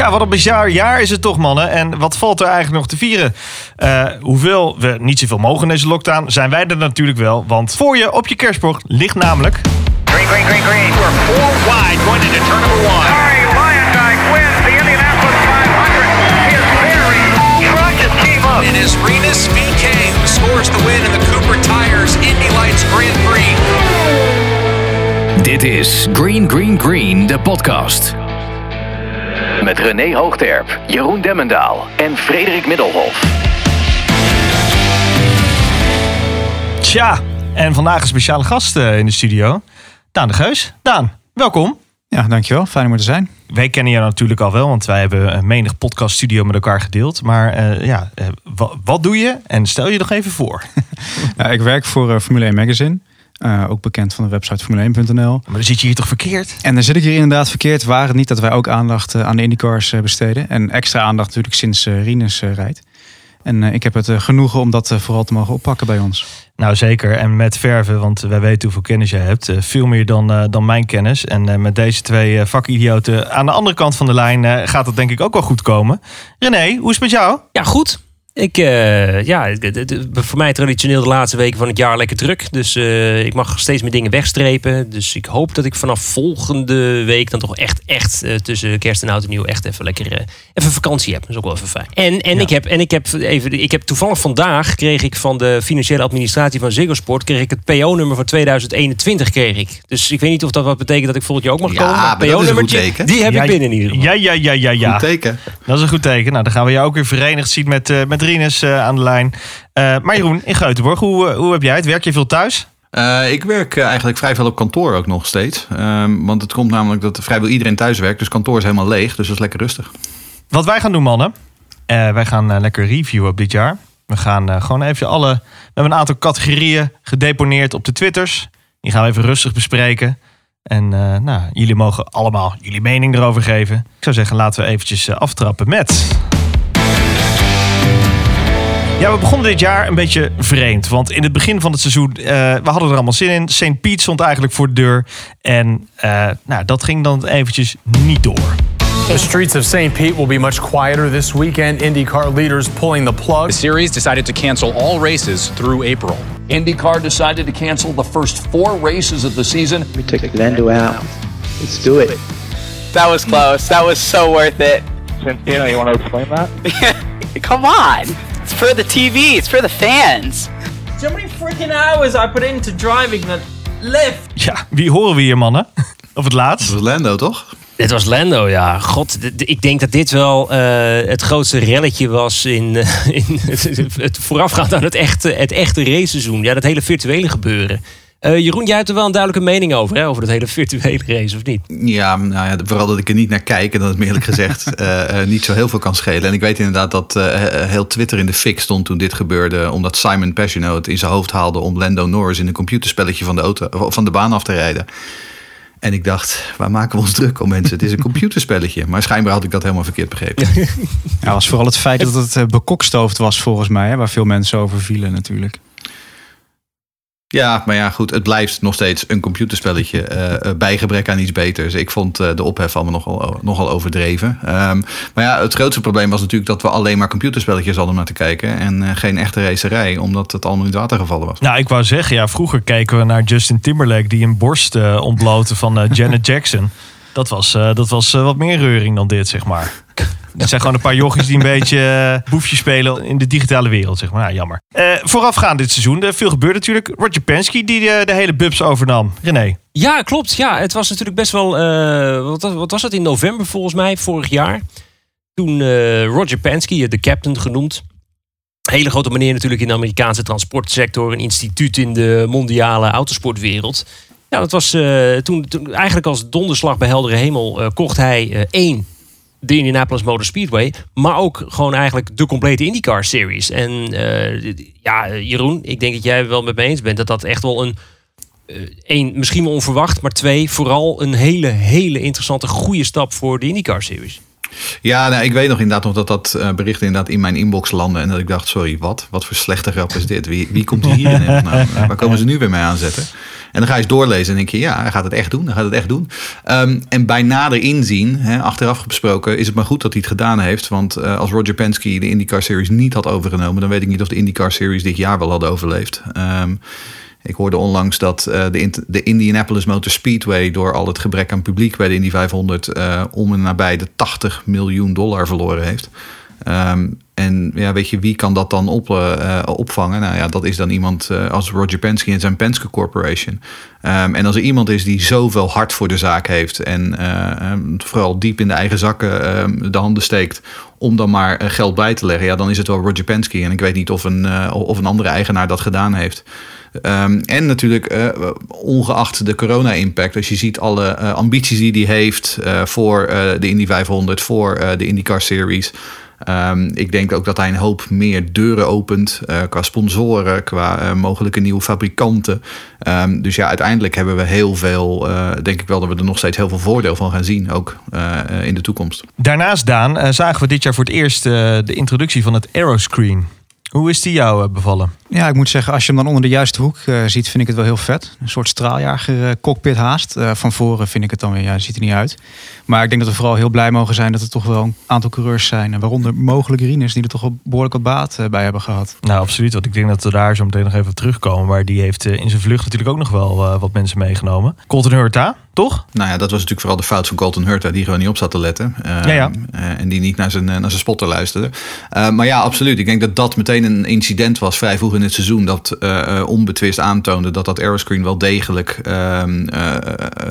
Tja, wat een bizar jaar is het toch, mannen. En wat valt er eigenlijk nog te vieren? Uh, hoewel we niet zoveel mogen in deze lockdown, zijn wij er natuurlijk wel. Want voor je op je kerstbord ligt namelijk... Green, green, green, green. We're four wide going into turn number one. Harry Lyondike wins the Indianapolis 500. His very truck just came up. It is Renus VK who scores the win in the Cooper Tires Indy Lights Grand Prix. Dit is Green Green Green, de podcast. Met René Hoogterp, Jeroen Demmendaal en Frederik Middelhof. Tja, en vandaag een speciale gast eh, in de studio. Daan de Geus. Daan, welkom. Ja, dankjewel. Fijn om er te zijn. Wij kennen je natuurlijk al wel, want wij hebben een menig podcaststudio met elkaar gedeeld. Maar uh, ja, uh, wat doe je? En stel je nog even voor. ja, ik werk voor uh, Formule 1 Magazine. Ook bekend van de website formule1.nl. Maar dan zit je hier toch verkeerd? En dan zit ik hier inderdaad verkeerd. Waar het niet dat wij ook aandacht aan de IndyCars besteden. En extra aandacht natuurlijk sinds Rinus rijdt. En ik heb het genoegen om dat vooral te mogen oppakken bij ons. Nou zeker, en met verven, want wij weten hoeveel kennis jij hebt. veel meer dan, dan mijn kennis. En met deze twee vakidioten aan de andere kant van de lijn gaat het denk ik ook wel goed komen. René, hoe is het met jou? Ja, goed. Ik, uh, ja, voor mij traditioneel de laatste weken van het jaar lekker druk. Dus uh, ik mag steeds meer dingen wegstrepen. Dus ik hoop dat ik vanaf volgende week dan toch echt, echt uh, tussen kerst en oud en nieuw echt even lekker even vakantie heb. Dat is ook wel even fijn. En, en, ja. ik, heb, en ik, heb even, ik heb toevallig vandaag kreeg ik van de financiële administratie van Ziggo Sport kreeg ik het PO-nummer van 2021 kreeg ik. Dus ik weet niet of dat wat betekent dat ik volgend jaar ook mag ja, komen. Maar PO-nummertje, die heb ja, ik binnen in ieder geval. Ja, ja, ja, ja, ja. Goed teken. Dat is een goed teken. Nou, dan gaan we jou ook weer verenigd zien met, uh, met Rinus uh, aan de lijn. Uh, maar Jeroen, in Geutenborg, hoe, hoe heb jij het? Werk je veel thuis? Uh, ik werk eigenlijk vrij veel op kantoor ook nog steeds. Um, want het komt namelijk dat vrijwel iedereen thuis werkt. Dus kantoor is helemaal leeg. Dus dat is lekker rustig. Wat wij gaan doen, mannen. Wij gaan lekker reviewen op dit jaar. We gaan gewoon even alle... We hebben een aantal categorieën gedeponeerd op de Twitters. Die gaan we even rustig bespreken. En nou, jullie mogen allemaal jullie mening erover geven. Ik zou zeggen, laten we eventjes aftrappen met... Ja, we begonnen dit jaar een beetje vreemd. Want in het begin van het seizoen, uh, we hadden er allemaal zin in. St. Piet stond eigenlijk voor de deur. En uh, nou, dat ging dan eventjes niet door. The streets of St. Pete will be much quieter this weekend. IndyCar leaders pulling the plug. The series decided to cancel all races through April. IndyCar decided to cancel the first four races of the season. We took Lando out. Let's do it. That was close. That was so worth it. Santino, you want to explain that? Come on. It's for the TV. It's for the fans. So many freaking hours I put into driving that lift. Ja, wie horen we hier, mannen? Of het laatst? Dat was Lando, toch? Dit was Lando, ja. God, ik denk dat dit wel uh, het grootste relletje was in, uh, in het, het voorafgaand aan het echte, het echte raceseizoen. Ja, dat hele virtuele gebeuren. Uh, Jeroen, jij hebt er wel een duidelijke mening over, hè? over het hele virtuele race, of niet? Ja, nou ja, vooral dat ik er niet naar kijk en dat het me eerlijk gezegd uh, uh, niet zo heel veel kan schelen. En ik weet inderdaad dat heel Twitter in de fik stond toen dit gebeurde, omdat Simon Pagino het in zijn hoofd haalde om Lando Norris in een computerspelletje van de, auto, van de baan af te rijden. En ik dacht, waar maken we ons druk om mensen? Het is een computerspelletje. Maar schijnbaar had ik dat helemaal verkeerd begrepen. Ja, was vooral het feit dat het bekokstoofd was volgens mij, hè, waar veel mensen over vielen natuurlijk. Ja, maar ja, goed. Het blijft nog steeds een computerspelletje uh, bij gebrek aan iets beters. Ik vond uh, de ophef allemaal nogal, nogal overdreven. Um, maar ja, het grootste probleem was natuurlijk dat we alleen maar computerspelletjes hadden naar te kijken. En geen echte racerij, omdat het allemaal in het water gevallen was. Nou, ik wou zeggen, ja, vroeger keken we naar Justin Timberlake die een borst ontbloten van Janet Jackson. Dat was, dat was wat meer reuring dan dit, zeg maar. Het zijn gewoon een paar jochies die een beetje uh, boefje spelen in de digitale wereld, zeg maar. Nou, jammer. Voorafgaand dit seizoen, veel gebeurde natuurlijk. Roger Penske die de, hele bubs overnam. René. Ja, klopt. Ja, het was natuurlijk best wel... Wat, wat, was het? In november volgens mij, vorig jaar. Toen Roger Penske, de captain genoemd. Hele grote meneer natuurlijk in de Amerikaanse transportsector. Een instituut in de mondiale autosportwereld. Ja, dat was toen, toen, eigenlijk als donderslag bij heldere hemel kocht hij één de Indianapolis Motor Speedway, maar ook gewoon eigenlijk de complete IndyCar series. En ja, Jeroen, ik denk dat jij wel met me eens bent dat dat echt wel een één, misschien wel onverwacht, maar twee, vooral een hele, hele interessante, goede stap voor de IndyCar series. Ja, nou, ik weet nog inderdaad nog dat dat bericht inderdaad in mijn inbox landde. En dat ik dacht, sorry, wat? Wat voor slechte grap is dit? Wie, wie komt hier in? Nou, waar komen ze nu weer mee aanzetten? En dan ga je eens doorlezen en denk je, ja, hij gaat het echt doen. Hij gaat het echt doen. Ehm, en bij nader inzien, hè, achteraf besproken, is het maar goed dat hij het gedaan heeft. Want eh, als Roger Penske de IndyCar Series niet had overgenomen, dan weet ik niet of de IndyCar Series dit jaar wel had overleefd. Ehm, ik hoorde onlangs dat eh, de, de Indianapolis Motor Speedway door al het gebrek aan publiek bij de Indy 500 eh, om en nabij de 80 miljoen dollar verloren heeft. Ehm, en ja, weet je, wie kan dat dan op, eh, eh, opvangen? Nou ja, dat is dan iemand eh, als Roger Penske en zijn Penske Corporation. Ehm, en als er iemand is die zoveel hart voor de zaak heeft en eh, ehm, vooral diep in de eigen zakken ehm, de handen steekt om dan maar geld bij te leggen, ja, dan is het wel Roger Penske. En ik weet niet of een, of een andere eigenaar dat gedaan heeft. En natuurlijk, ongeacht de corona-impact, als je ziet alle ambities die hij heeft voor de Indy 500, voor de IndyCar Series. Ehm, ik denk ook dat hij een hoop meer deuren opent eh, qua sponsoren, qua eh, mogelijke nieuwe fabrikanten. Ehm, dus ja, uiteindelijk hebben we heel veel, eh, denk ik wel dat we er nog steeds heel veel voordeel van gaan zien, ook in de toekomst. Daarnaast, Daan, zagen we dit jaar voor het eerst de introductie van het Aeroscreen. Hoe is die jou eh, bevallen? Ja, ik moet zeggen, als je hem dan onder de juiste hoek eh, ziet, vind ik het wel heel vet. Een soort straaljager eh, cockpit haast. Van voren vind ik het dan weer, ja, ziet er niet uit. Maar ik denk dat we vooral heel blij mogen zijn dat er toch wel een aantal coureurs zijn. en Waaronder mogelijk Rinus, die er toch wel behoorlijk wat baat bij hebben gehad. Nou, absoluut. Want ik denk dat we daar zo meteen nog even op terugkomen. Maar die heeft in zijn vlucht natuurlijk ook nog wel wat mensen meegenomen. Colton Hurta, toch? Nou ja, dat was natuurlijk vooral de fout van Colton Hurta, die gewoon niet op zat te letten. Eh, Ja, ja. eh, en die niet naar zijn, eh, naar zijn spotter luisterde. Eh, maar ja, absoluut. Ik denk dat dat meteen een incident was vrij vroeg in het seizoen. Dat eh, eh, onbetwist aantoonde dat dat aeroscreen wel degelijk ehm,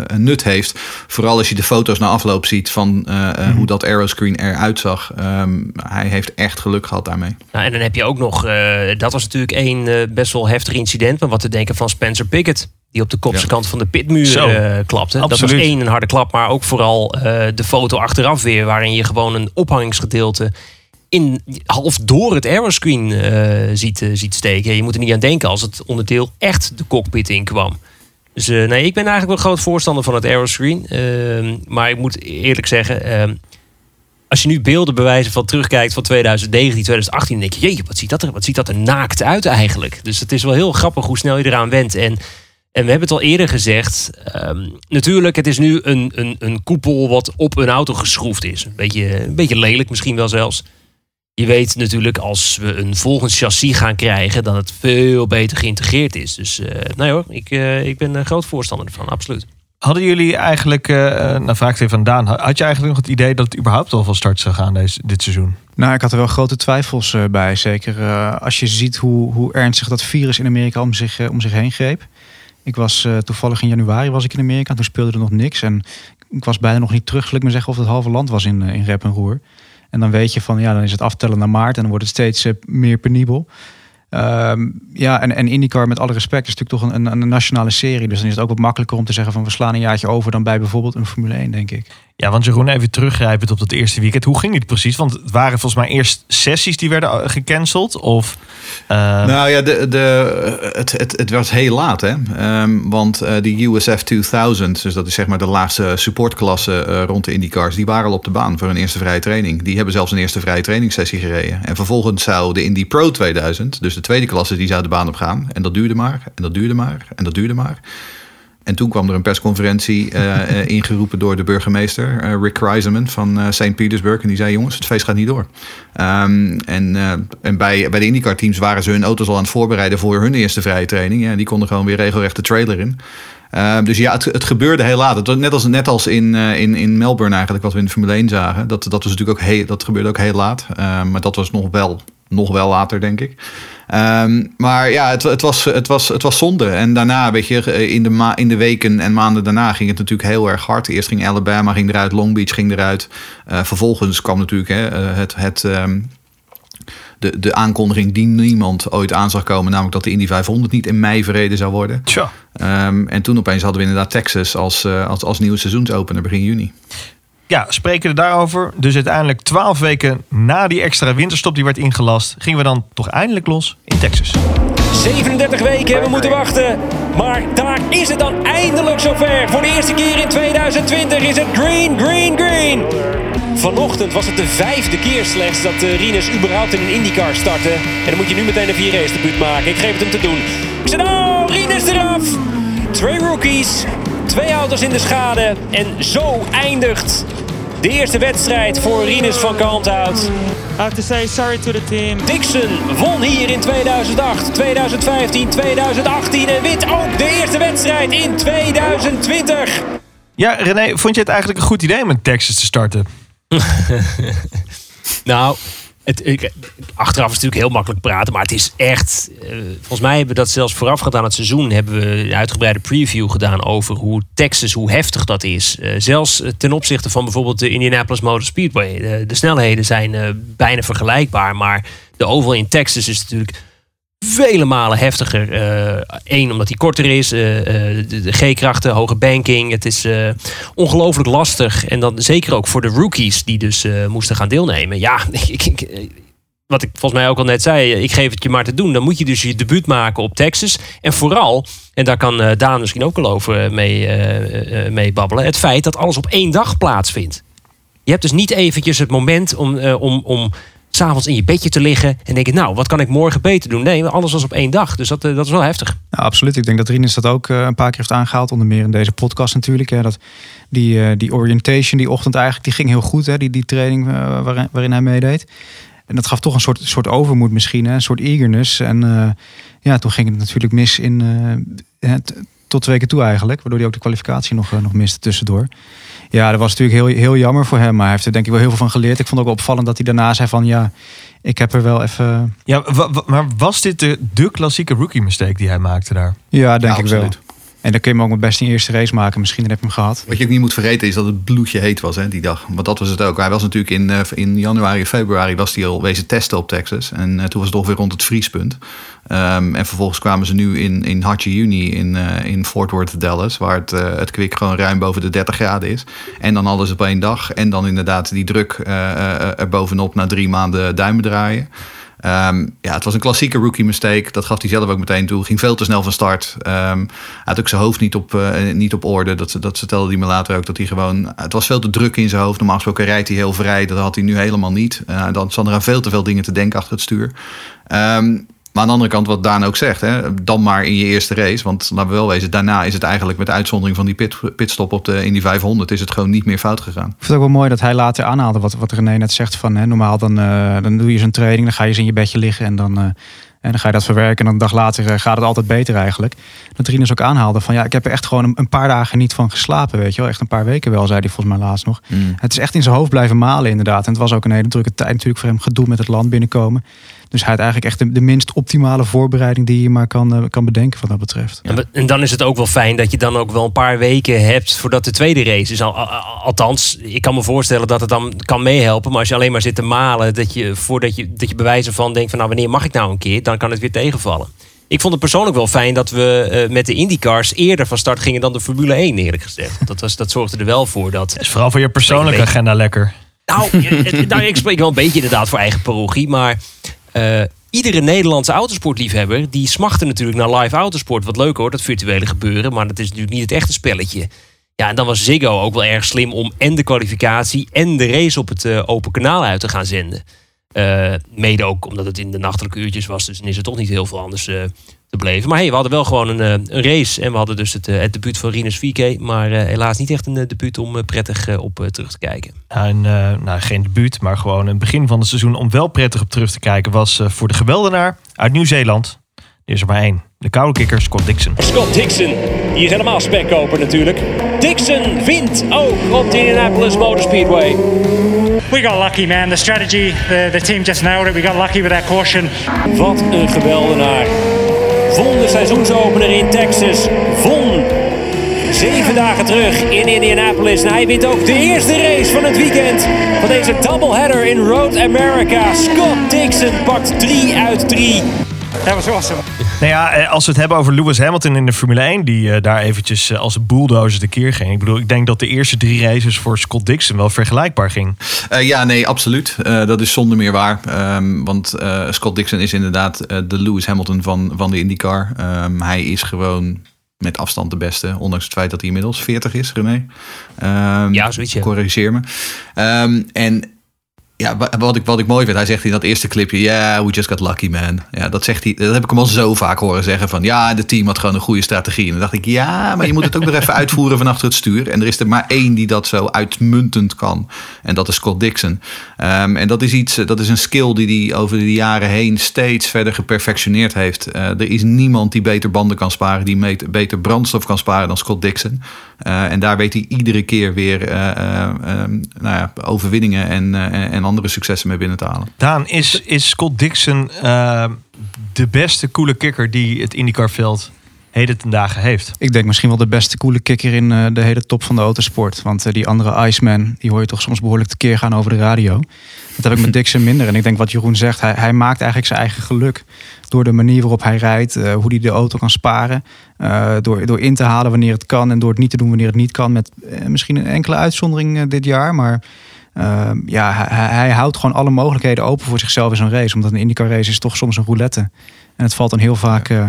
een nut heeft. Vooral als je de foto's na afloop ziet van eh, eh, hoe dat aeroscreen eruit zag. Ehm, hij heeft echt geluk gehad daarmee. Nou, en dan heb je ook nog, eh, dat was natuurlijk één eh, best wel heftig incident. Maar wat te denken van Spencer Pickett. Die op de kopse kant van de pitmuur Zo. eh, klapte. Dat was Absoluut. één, een harde klap. Maar ook vooral eh, de foto achteraf weer. Waarin je gewoon een ophangingsgedeelte in, half door het aeroscreen eh, ziet, ziet steken. Je moet er niet aan denken als het onderdeel echt de cockpit in kwam. Dus nee, ik ben eigenlijk wel groot voorstander van het aeroscreen. Ehm, maar ik moet eerlijk zeggen... ehm, als je nu beelden bewijzen van terugkijkt van 2019, 2018, dan denk je, jeetje, wat ziet dat er, wat ziet dat er naakt uit eigenlijk? Dus het is wel heel grappig hoe snel je eraan went. En, en we hebben het al eerder gezegd, ehm, natuurlijk, het is nu een, een, een koepel wat op een auto geschroefd is. Een beetje, een beetje lelijk misschien wel zelfs. Je weet natuurlijk als we een volgend chassis gaan krijgen, dat het veel beter geïntegreerd is. Dus eh nou hoor, ik, eh, ik ben een groot voorstander ervan, absoluut. Hadden jullie eigenlijk, eh, nou vraag ik even aan Daan. Had je eigenlijk nog het idee dat het überhaupt al van start zou gaan deze, dit seizoen? Nou, ik had er wel grote twijfels eh, bij. Zeker eh, als je ziet hoe, hoe ernstig dat virus in Amerika om zich, om zich heen greep. Ik was eh, toevallig in januari was ik in Amerika. Toen speelde er nog niks. En ik was bijna nog niet terug, zal ik maar zeggen, of het halve land was in, eh, in rep en roer. En dan weet je van, ja, dan is het aftellen naar maart. En dan wordt het steeds eh, meer penibel. Ehm, ja, en, en IndyCar, met alle respect, is natuurlijk toch een, een, een nationale serie. Dus dan is het ook wat makkelijker om te zeggen van... we slaan een jaartje over dan bij bijvoorbeeld een Formule 1, denk ik. Ja, want Jeroen, even teruggrijpend op dat eerste weekend. Hoe ging dit precies? Want het waren volgens mij eerst sessies die werden eh, gecanceld. Of, eh, Nou ja, de, de, het, het, het was heel laat, hè? Ehm, want eh die USF 2000, dus dat is zeg maar de laagste supportklasse rond de IndyCars, die waren al op de baan voor hun eerste vrije training. Die hebben zelfs een eerste vrije trainingssessie gereden. En vervolgens zou de Indy Pro 2000, dus de tweede klasse, die zou de baan op gaan. En dat duurde maar, en dat duurde maar, en dat duurde maar. En toen kwam er een persconferentie eh, eh, ingeroepen door de burgemeester, eh, Rick Reiseman van eh, St. Petersburg. En die zei, jongens, het feest gaat niet door. Ehm, en en bij, bij de IndyCar teams waren ze hun auto's al aan het voorbereiden voor hun eerste vrije training. Ja, die konden gewoon weer regelrecht de trailer in. Ehm, dus ja, het, het gebeurde heel laat. Het net als, net als in, in, in Melbourne eigenlijk, wat we in de Formule 1 zagen. Dat, dat, was natuurlijk ook heel, dat gebeurde ook heel laat. Ehm, maar dat was nog wel, nog wel later, denk ik. Ehm, maar ja, het, het, was, het, was, het was zonde. En daarna, weet je, in de, ma in de weken en maanden daarna ging het natuurlijk heel erg hard. Eerst ging Alabama ging eruit, Long Beach ging eruit. Eh, vervolgens kwam natuurlijk hè, eh, het, het, ehm, de, de aankondiging die niemand ooit aan zag komen. Namelijk dat de Indy 500 niet in mei verreden zou worden. Tja. Ehm, en toen opeens hadden we inderdaad Texas als, eh, als, als nieuwe seizoensopener begin juni. Ja, spreken we daarover. Dus uiteindelijk twaalf weken na die extra winterstop die werd ingelast... gingen we dan toch eindelijk los in Texas. 37 weken hebben we moeten wachten. Maar daar is het dan eindelijk zover. Voor de eerste keer in 2020 is het green, green, green. Vanochtend was het de vijfde keer slechts dat uh, Rinus überhaupt in een IndyCar startte. En dan moet je nu meteen een 4 race debuut maken. Ik geef het hem te doen. Ik zeg, oh, eraf! Twee rookies, twee auto's in de schade. En zo eindigt de eerste wedstrijd voor Rinus van Kalmthout. I have to say sorry to the team. Dixon won hier in 2008, 2015, 2018 en wint ook de eerste wedstrijd in 2020. Ja, René, vond je het eigenlijk een goed idee om in Texas te starten? Nou, ik, achteraf is natuurlijk heel makkelijk praten, maar het is echt. eh, volgens mij hebben we dat zelfs voorafgaand aan het seizoen. hebben we een uitgebreide preview gedaan over hoe Texas, hoe heftig dat is. Eh, zelfs eh, ten opzichte van bijvoorbeeld de Indianapolis Motor Speedway. De snelheden zijn bijna vergelijkbaar, maar de oval in Texas is natuurlijk vele malen heftiger. Eén, omdat hij korter is. eh, eh, de, G-krachten, hoge banking. Het is eh, ongelooflijk lastig. En dan zeker ook voor de rookies die dus eh, moesten gaan deelnemen. Ja, ik, ik, eh, wat ik volgens mij ook al net zei. eh, Ik geef het je maar te doen. Dan moet je dus je debuut maken op Texas. En vooral, en daar kan eh, Daan misschien ook wel over eh, mee, eh, eh, mee babbelen. Het feit dat alles op één dag plaatsvindt. Je hebt dus niet eventjes het moment om, eh, om, om s'avonds in je bedje te liggen en denken, nou, wat kan ik morgen beter doen? Nee, alles was op één dag. Dus dat, eh, dat is wel heftig. Ja, absoluut. Ik denk dat Rinus dat ook eh, een paar keer heeft aangehaald. Onder meer in deze podcast natuurlijk. Hè, dat die, eh, die orientation die ochtend eigenlijk, die ging heel goed. Hè, die, die training waarin, hij meedeed. En dat gaf toch een soort, soort overmoed misschien. Hè, een soort eagerness. En ja, toen ging het natuurlijk mis in, tot twee keer toe eigenlijk. Waardoor hij ook de kwalificatie nog, nog miste tussendoor. Ja, dat was natuurlijk heel, heel jammer voor hem. Maar hij heeft er denk ik wel heel veel van geleerd. Ik vond het ook wel opvallend dat hij daarna zei van... ja, ik heb er wel even... Ja, maar was dit de, de klassieke rookie mistake die hij maakte daar? Ja, denk Ja, ik wel. En dan kun je hem ook met best in eerste race maken. Misschien heb je hem gehad. Wat je ook niet moet vergeten is dat het bloedje heet was hè, die dag. Want dat was het ook. Hij was natuurlijk in, eh, in januari, februari was hij al wezen testen op Texas. En eh, toen was het ongeveer rond het vriespunt. Ehm, en vervolgens kwamen ze nu in, in hartje juni in, eh, in Fort Worth, Dallas. Waar het, het kwik gewoon ruim boven de 30 graden is. En dan alles op één dag. En dan inderdaad die druk er bovenop na drie maanden duimen draaien. Ehm, ja, het was een klassieke rookie mistake. Dat gaf hij zelf ook meteen toe. Ging veel te snel van start. Hij had ook zijn hoofd niet op, eh, niet op orde. Dat, dat vertelde hij me later ook. Dat hij gewoon. Het was veel te druk in zijn hoofd. Normaal gesproken rijdt hij heel vrij. Dat had hij nu helemaal niet. Eh, dan zat er aan veel te veel dingen te denken achter het stuur. Ehm, maar aan de andere kant, wat Daan ook zegt, hè, dan maar in je eerste race. Want laten we wel wezen, daarna is het eigenlijk met uitzondering van die pit, pitstop op de Indy 500, is het gewoon niet meer fout gegaan. Ik vind het ook wel mooi dat hij later aanhaalde wat, wat René net zegt. Van, hè, normaal dan, eh, dan doe je zo'n training, dan ga je eens in je bedje liggen en dan, eh, en dan ga je dat verwerken. En dan een dag later eh, gaat het altijd beter eigenlijk. Dat Rinus ook aanhaalde van ja, ik heb er echt gewoon een, een paar dagen niet van geslapen. Weet je wel, echt een paar weken wel, zei hij volgens mij laatst nog. Het is echt in zijn hoofd blijven malen inderdaad. En het was ook een hele drukke tijd natuurlijk voor hem gedoe met het land binnenkomen. Dus hij had eigenlijk echt de, de minst optimale voorbereiding die je maar kan, eh, kan bedenken wat dat betreft. En, en dan is het ook wel fijn dat je dan ook wel een paar weken hebt voordat de tweede race is. Al, al- al- althans, ik kan me voorstellen dat het dan kan meehelpen. Maar als je alleen maar zit te malen, dat je voordat je, dat je bewijzen van denkt van nou wanneer mag ik nou een keer, dan kan het weer tegenvallen. Ik vond het persoonlijk wel fijn dat we eh, met de IndyCars eerder van start gingen dan de Formule 1, eerlijk gezegd. Want Dat, was, dat zorgde er wel voor dat. is vooral voor je persoonlijke agenda lekker. Nou, eh, nou, ik spreek wel een beetje inderdaad voor eigen parochie. Maar eh, iedere Nederlandse autosportliefhebber... die smachtte natuurlijk naar live autosport. Wat leuk hoor, dat virtuele gebeuren. Maar dat is natuurlijk niet het echte spelletje. Ja, en dan was Ziggo ook wel erg slim... om en de kwalificatie en de race op het eh, open kanaal uit te gaan zenden. Eh, mede ook omdat het in de nachtelijke uurtjes was. Dus dan is er toch niet heel veel anders eh, te beleven. Maar hey, we hadden wel gewoon een, eh, een race. En we hadden dus het, eh, het debuut van Rinus VK. Maar eh, helaas niet echt een debuut om prettig op eh, terug te kijken. Eh, nou, geen debuut, maar gewoon een begin van het seizoen om wel prettig op terug te kijken was eh, voor de geweldenaar uit Nieuw-Zeeland. Er is er maar één. De koude kikker Scott Dixon. Scott Dixon, die is helemaal spekkoper natuurlijk. Dixon wint ook op de Indianapolis Motor Speedway. We got lucky, man. The strategy, the, the team just nailed it. We got lucky with that caution. Wat een geweldenaar. Won de seizoensopener in Texas. Won zeven dagen terug in Indianapolis. En hij wint ook de eerste race van het weekend van deze doubleheader in Road America. Scott Dixon pakt 3 uit 3. That was awesome. Nou ja, eh, als we het hebben over Lewis Hamilton in de Formule 1, die eh, daar eventjes eh, als een bulldozer tekeer ging. Ik bedoel, ik denk dat de eerste drie races voor Scott Dixon wel vergelijkbaar ging. Eh, ja, nee, absoluut. Eh, dat is zonder meer waar. Ehm, want eh, Scott Dixon is inderdaad eh, de Lewis Hamilton van, van de IndyCar. Ehm, hij is gewoon met afstand de beste. Ondanks het feit dat hij inmiddels 40 is, René. Ehm, Ja, zoiets, ja. Corrigeer me. Ehm, en Ja, wa- wat ik, wat ik mooi vind, hij zegt in dat eerste clipje, ja, we just got lucky, man. Ja, dat zegt hij, dat heb ik hem al zo vaak horen zeggen van, ja, de team had gewoon een goede strategie. En dan dacht ik, ja, maar je moet het ook nog even uitvoeren van achter het stuur. En er is er maar één die dat zo uitmuntend kan. En dat is Scott Dixon. Ehm, en dat is iets, eh, dat is een skill die hij over de jaren heen steeds verder geperfectioneerd heeft. Eh, er is niemand die beter banden kan sparen, die beter brandstof kan sparen dan Scott Dixon. Eh, en daar weet hij iedere keer weer eh, eh, ehm, nou ja, overwinningen en, en andere successen mee binnen te halen. Daan, is, is Scott Dixon eh, de beste coole kikker die het IndyCar-veld heden ten dagen heeft? Ik denk misschien wel de beste coole kikker in eh, de hele top van de autosport. Want eh, die andere Iceman, die hoor je toch soms behoorlijk tekeer gaan over de radio. Dat heb ik met Dixon minder. En ik denk wat Jeroen zegt, hij, hij maakt eigenlijk zijn eigen geluk. Door de manier waarop hij rijdt, eh, hoe hij de auto kan sparen. eh, door, door in te halen wanneer het kan en door het niet te doen wanneer het niet kan. Met misschien een enkele uitzondering dit jaar. Maar eh, ja, hij, houdt gewoon alle mogelijkheden open voor zichzelf in zo'n race. Omdat een IndyCar race is toch soms een roulette. En het valt dan heel vaak, eh,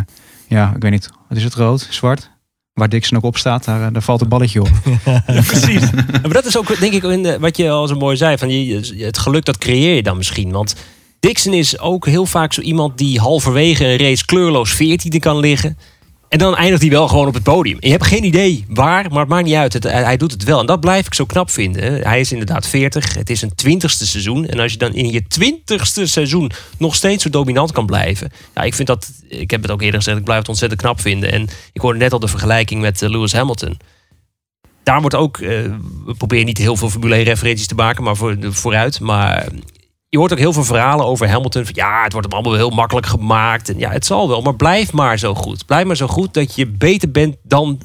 ja, ik weet niet, wat is het, rood, zwart? Waar Dixon ook op staat, daar, eh, daar valt een balletje op. Precies. maar dat is ook, denk ik, in de- wat je al zo mooi zei. Van je, het geluk, dat creëer je dan misschien. Want Dixon is ook heel vaak zo iemand die halverwege een race kleurloos 14e kan liggen. En dan eindigt hij wel gewoon op het podium. Je hebt geen idee waar, maar het maakt niet uit. Hij, doet het wel. En dat blijf ik zo knap vinden. Hij is inderdaad 40. Het is een twintigste seizoen. En als je dan in je twintigste seizoen nog steeds zo dominant kan blijven. Ja, ik vind dat, ik heb het ook eerder gezegd, ik blijf het ontzettend knap vinden. En ik hoorde net al de vergelijking met eh, Lewis Hamilton daar wordt ook, eh, we proberen niet heel veel Formule 1 referenties te maken, maar voor, vooruit. Maar je hoort ook heel veel verhalen over Hamilton. Van, ja, het wordt hem allemaal heel makkelijk gemaakt. En ja, het zal wel, maar blijf maar zo goed. Blijf maar zo goed dat je beter bent dan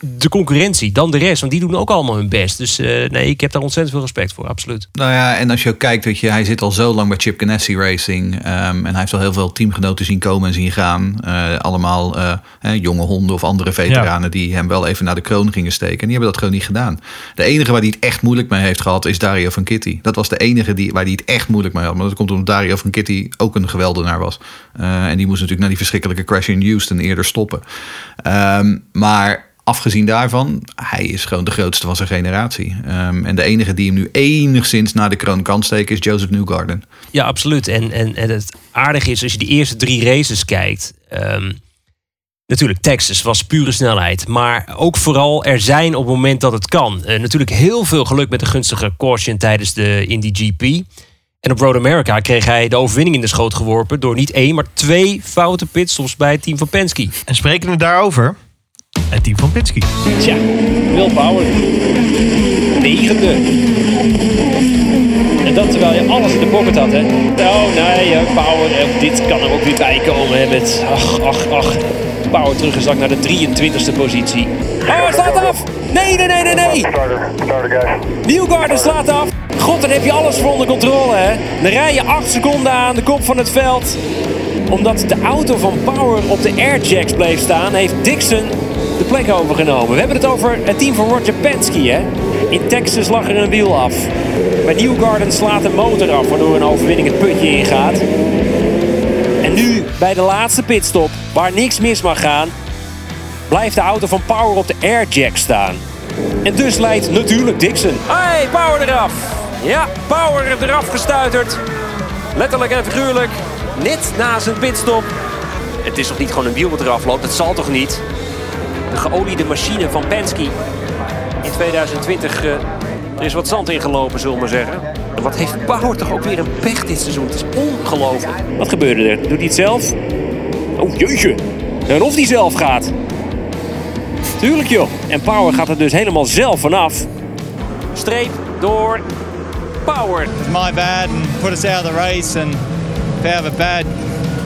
de concurrentie, dan de rest. Want die doen ook allemaal hun best. Dus eh, nee, ik heb daar ontzettend veel respect voor, absoluut. Nou ja, en als je ook kijkt, weet je, hij zit al zo lang bij Chip Ganassi Racing. ehm, en hij heeft al heel veel teamgenoten zien komen en zien gaan. Eh, allemaal eh, hè, jonge honden of andere veteranen die hem wel even naar de kroon gingen steken. En die hebben dat gewoon niet gedaan. De enige waar hij het echt moeilijk mee heeft gehad is Dario van Kitty. Dat was de enige die, waar hij het echt moeilijk mee had. Maar dat komt omdat Dario van Kitty ook een geweldenaar was. Eh, en die moest natuurlijk na die verschrikkelijke crash in Houston eerder stoppen. Ehm, maar afgezien daarvan, hij is gewoon de grootste van zijn generatie. Ehm, en de enige die hem nu enigszins naar de kroon kan steken is Joseph Newgarden. Ja, absoluut. En, en, en het aardige is, als je die eerste drie races kijkt. ehm, natuurlijk, Texas was pure snelheid. Maar ook vooral er zijn op het moment dat het kan. Eh, natuurlijk heel veel geluk met de gunstige caution tijdens de Indy GP. En op Road America kreeg hij de overwinning in de schoot geworpen... door niet één, maar twee foute pitstops bij het team van Penske. En spreken we daarover? Het team van Pitski. Tja, Will Power. Negende. En dat terwijl je alles in de pocket had, hè? Oh nee, Power, eh, dit kan er ook weer bij komen, hè? Met, ach, ach, ach. Power teruggezakt naar de 23e positie. Oh, slaat af! Nee, nee, nee, nee, nee! Newgarden slaat af. God, dan heb je alles voor onder controle, hè? Dan rij je 8 seconden aan de kop van het veld. Omdat de auto van Power op de airjacks bleef staan, heeft Dixon de plek overgenomen. We hebben het over het team van Roger Penske, hè? In Texas lag er een wiel af. Bij Newgarden slaat de motor af, waardoor een overwinning het putje ingaat. En nu, bij de laatste pitstop, waar niks mis mag gaan, blijft de auto van Power op de airjack staan. En dus leidt natuurlijk Dixon. Hey, Power eraf! Ja, Power eraf gestuiterd. Letterlijk en figuurlijk. Net na zijn pitstop. Het is toch niet gewoon een wiel wat eraf loopt? Dat zal toch niet? De geoliede machine van Penske. In 2020 eh, er is wat zand ingelopen, zullen we maar zeggen. En wat heeft Power toch ook weer een pech dit seizoen. Het is ongelooflijk. Wat gebeurde er? Doet hij het zelf? Oh, jeetje. En of hij zelf gaat. Tuurlijk joh. En Power gaat er dus helemaal zelf vanaf. Streep door Power. It's my bad and put us out of the race and we have a bad,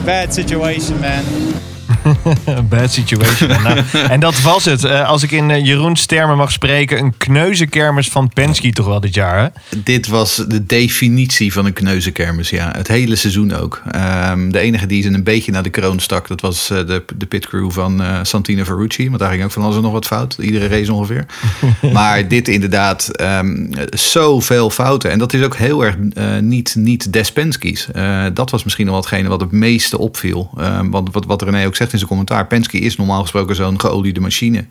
bad situation, man. Bad situation. Nou, en dat was het. Eh, als ik in eh, Jeroens termen mag spreken, een kneuzenkermis van Penske toch wel dit jaar. Hè? Dit was de definitie van een kneuzenkermis, ja. Het hele seizoen ook. Ehm, de enige die ze een beetje naar de kroon stak, dat was eh, de, de pitcrew van Santino Ferrucci. Want daar ging ook van alles en nog wat fout. Iedere race ongeveer. maar dit inderdaad, ehm zoveel fouten. En dat is ook heel erg niet, niet des Penske's. Dat was misschien wel hetgene wat het meeste opviel. Ehm, want wat, wat René ook zegt in zijn commentaar, Penske is normaal gesproken zo'n geoliede machine.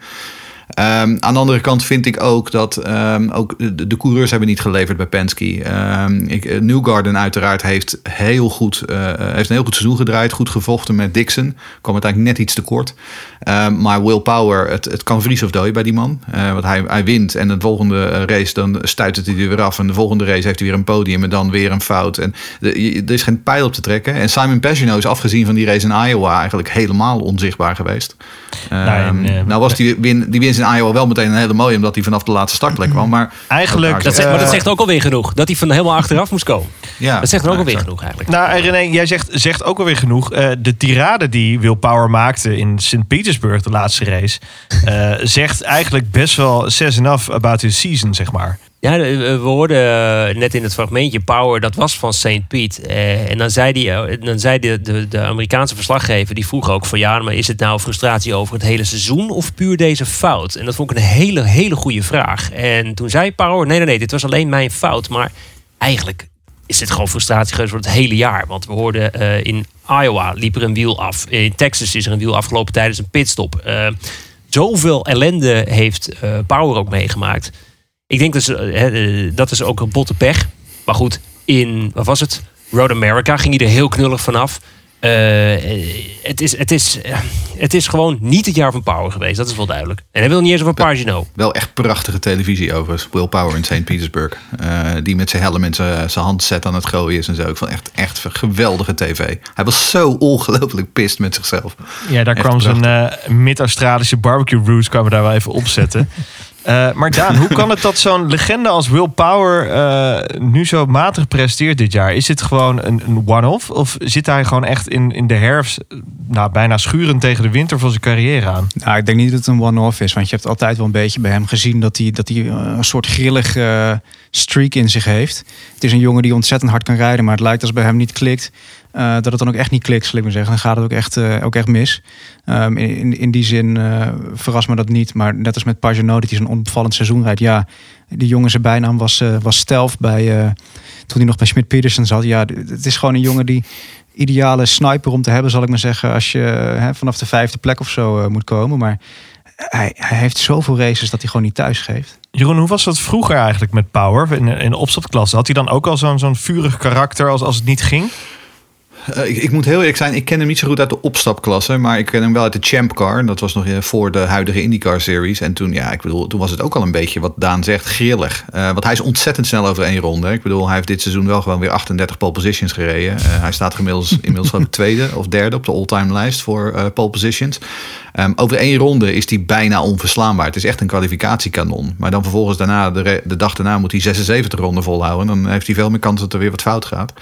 Ehm, aan de andere kant vind ik ook dat ehm, ook de, coureurs hebben niet geleverd bij Penske. Ehm, ik, eh, Newgarden uiteraard heeft, heel goed, eh, heeft een heel goed seizoen gedraaid. Goed gevochten met Dixon. Kwam uiteindelijk net iets te kort. Maar Will Power, het, het kan vries of dooi bij die man. Eh, want hij, hij wint en de volgende eh, race dan stuit het hij er weer af. En de volgende race heeft hij weer een podium en dan weer een fout. En er is geen pijl op te trekken. En Simon Pagenaud is afgezien van die race in Iowa eigenlijk helemaal onzichtbaar geweest. Ehm, Nou, en, eh, nou was die, win, die winst in Iowa wel meteen een hele mooie, omdat hij vanaf de laatste startplek kwam. Maar Eigenlijk, Dat zegt, maar dat zegt ook alweer genoeg. Dat hij van helemaal achteraf moest komen. Ja, dat zegt er ook alweer exact. genoeg eigenlijk. Nou, en René, jij zegt, zegt ook alweer genoeg. Eh, de tirade die Will Power maakte in St. Petersburg, de laatste race, eh, zegt eigenlijk best wel says enough about his season, zeg maar. Ja, we hoorden eh, net in het fragmentje Power, dat was van St. Piet. Eh, en dan zei, die, eh, dan zei de, de, Amerikaanse verslaggever, die vroeg ook van ja, maar is het nou frustratie over het hele seizoen of puur deze fout? En dat vond ik een hele, hele goede vraag. En toen zei Power, nee, nee, nee, dit was alleen mijn fout. Maar eigenlijk is dit gewoon frustratie geweest voor het hele jaar. Want we hoorden in Iowa liep er een wiel af. In Texas is er een wiel afgelopen tijdens een pitstop. Zoveel ellende heeft Power ook meegemaakt. Ik denk dat, ze, eh, hè, eh, dat is ook een botte pech. Maar goed, in, wat was het? Road America ging hij er heel knullig vanaf. Eh, eh, het, is, het, is, het is gewoon niet het jaar van Power geweest. Dat is wel duidelijk. En hij wil niet eens over Pagino. Wel echt prachtige televisie overigens. Will Power in St. Petersburg. Eh, die met zijn helm en zijn zijn handset aan het gooien is en zo. Ik vond echt, echt geweldige tv. Hij was zo ongelooflijk pist met zichzelf. Ja, daar Echt kwam zijn eh, mid-Australische barbecue roots kwamen daar wel even opzetten. Eh maar Daan, hoe kan het dat zo'n legende als Will Power eh, nu zo matig presteert dit jaar? Is dit gewoon een, een one-off? Of zit hij gewoon echt in, in de herfst eh, nou, bijna schurend tegen de winter van zijn carrière aan? Nou, ik denk niet dat het een one-off is. Want je hebt altijd wel een beetje bij hem gezien dat hij, dat hij een soort grillig streak in zich heeft. Het is een jongen die ontzettend hard kan rijden. Maar het lijkt als bij hem niet klikt. eh, dat het dan ook echt niet klikt, zal ik maar zeggen. Dan gaat het ook echt, eh, ook echt mis. Ehm, in, in, die zin eh verrast me dat niet. Maar net als met Pagano, dat hij zo'n onbevallend seizoen rijdt. Ja, die jongen zijn bijnaam was, was Stelf bij, toen hij nog bij Schmidt Petersen zat. Ja, het is gewoon een jongen die ideale sniper om te hebben, zal ik maar zeggen. Als je hè, vanaf de vijfde plek of zo moet komen. Maar hij, hij heeft zoveel races dat hij gewoon niet thuis geeft. Jeroen, hoe was dat vroeger eigenlijk met Power in, in de opstapklasse? Had hij dan ook al zo'n zo'n vurig karakter als, als het niet ging? Eh, ik, ik moet heel eerlijk zijn, ik ken hem niet zo goed uit de opstapklasse. Maar ik ken hem wel uit de Champ Car. En Dat was nog eh, voor de huidige IndyCar Series. En toen, ja, ik bedoel, toen was het ook al een beetje wat Daan zegt, grillig. Eh, want hij is ontzettend snel over één ronde. hè. Ik bedoel, hij heeft dit seizoen wel gewoon weer 38 pole positions gereden. Eh, hij staat inmiddels, inmiddels gewoon tweede of derde op de all-time lijst voor eh, pole positions. Ehm, over één ronde is hij bijna onverslaanbaar. Het is echt een kwalificatiekanon. Maar dan vervolgens daarna, de, de dag daarna, moet hij 76 ronden volhouden. Dan heeft hij veel meer kans dat er weer wat fout gaat.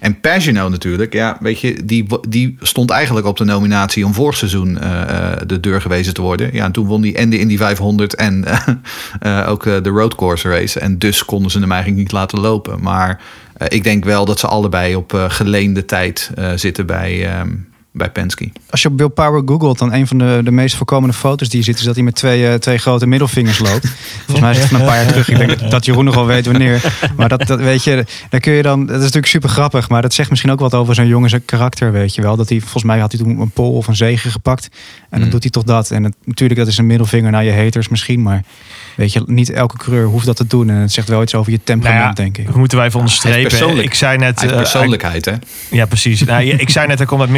En Pagino natuurlijk, ja, weet je, die, die stond eigenlijk op de nominatie om vorig seizoen eh, eh, de deur gewezen te worden. Ja, en toen won hij en de Indy 500 en eh, ook de road course race. En dus konden ze hem eigenlijk niet laten lopen. Maar ik denk wel dat ze allebei op geleende tijd zitten bij, ehm, bij Penske. Als je op Bill Power googelt, dan een van de, de meest voorkomende foto's die je ziet, is dat hij met twee, eh, twee grote middelvingers loopt. Volgens mij is het van een paar jaar terug. Ik denk dat- dat Jeroen nog wel weet wanneer. Maar dat, dat weet je, daar kun je dan. Dat is natuurlijk super grappig, maar dat zegt misschien ook wat over zo'n jongen zijn karakter, weet je wel. Dat hij, volgens mij had hij toen een pol of een zegen gepakt. En dan Mm. doet hij toch dat. En het, natuurlijk, dat is een middelvinger naar je haters misschien, maar weet je, niet elke coureur hoeft dat te doen. En het zegt wel iets over je temperament, Nou ja, denk ik. We moeten wij even onderstrepen. persoonlijk- ik zei net. eh, persoonlijkheid, hè? Ja, precies. Nou, ja, ik zei net, hij komt uit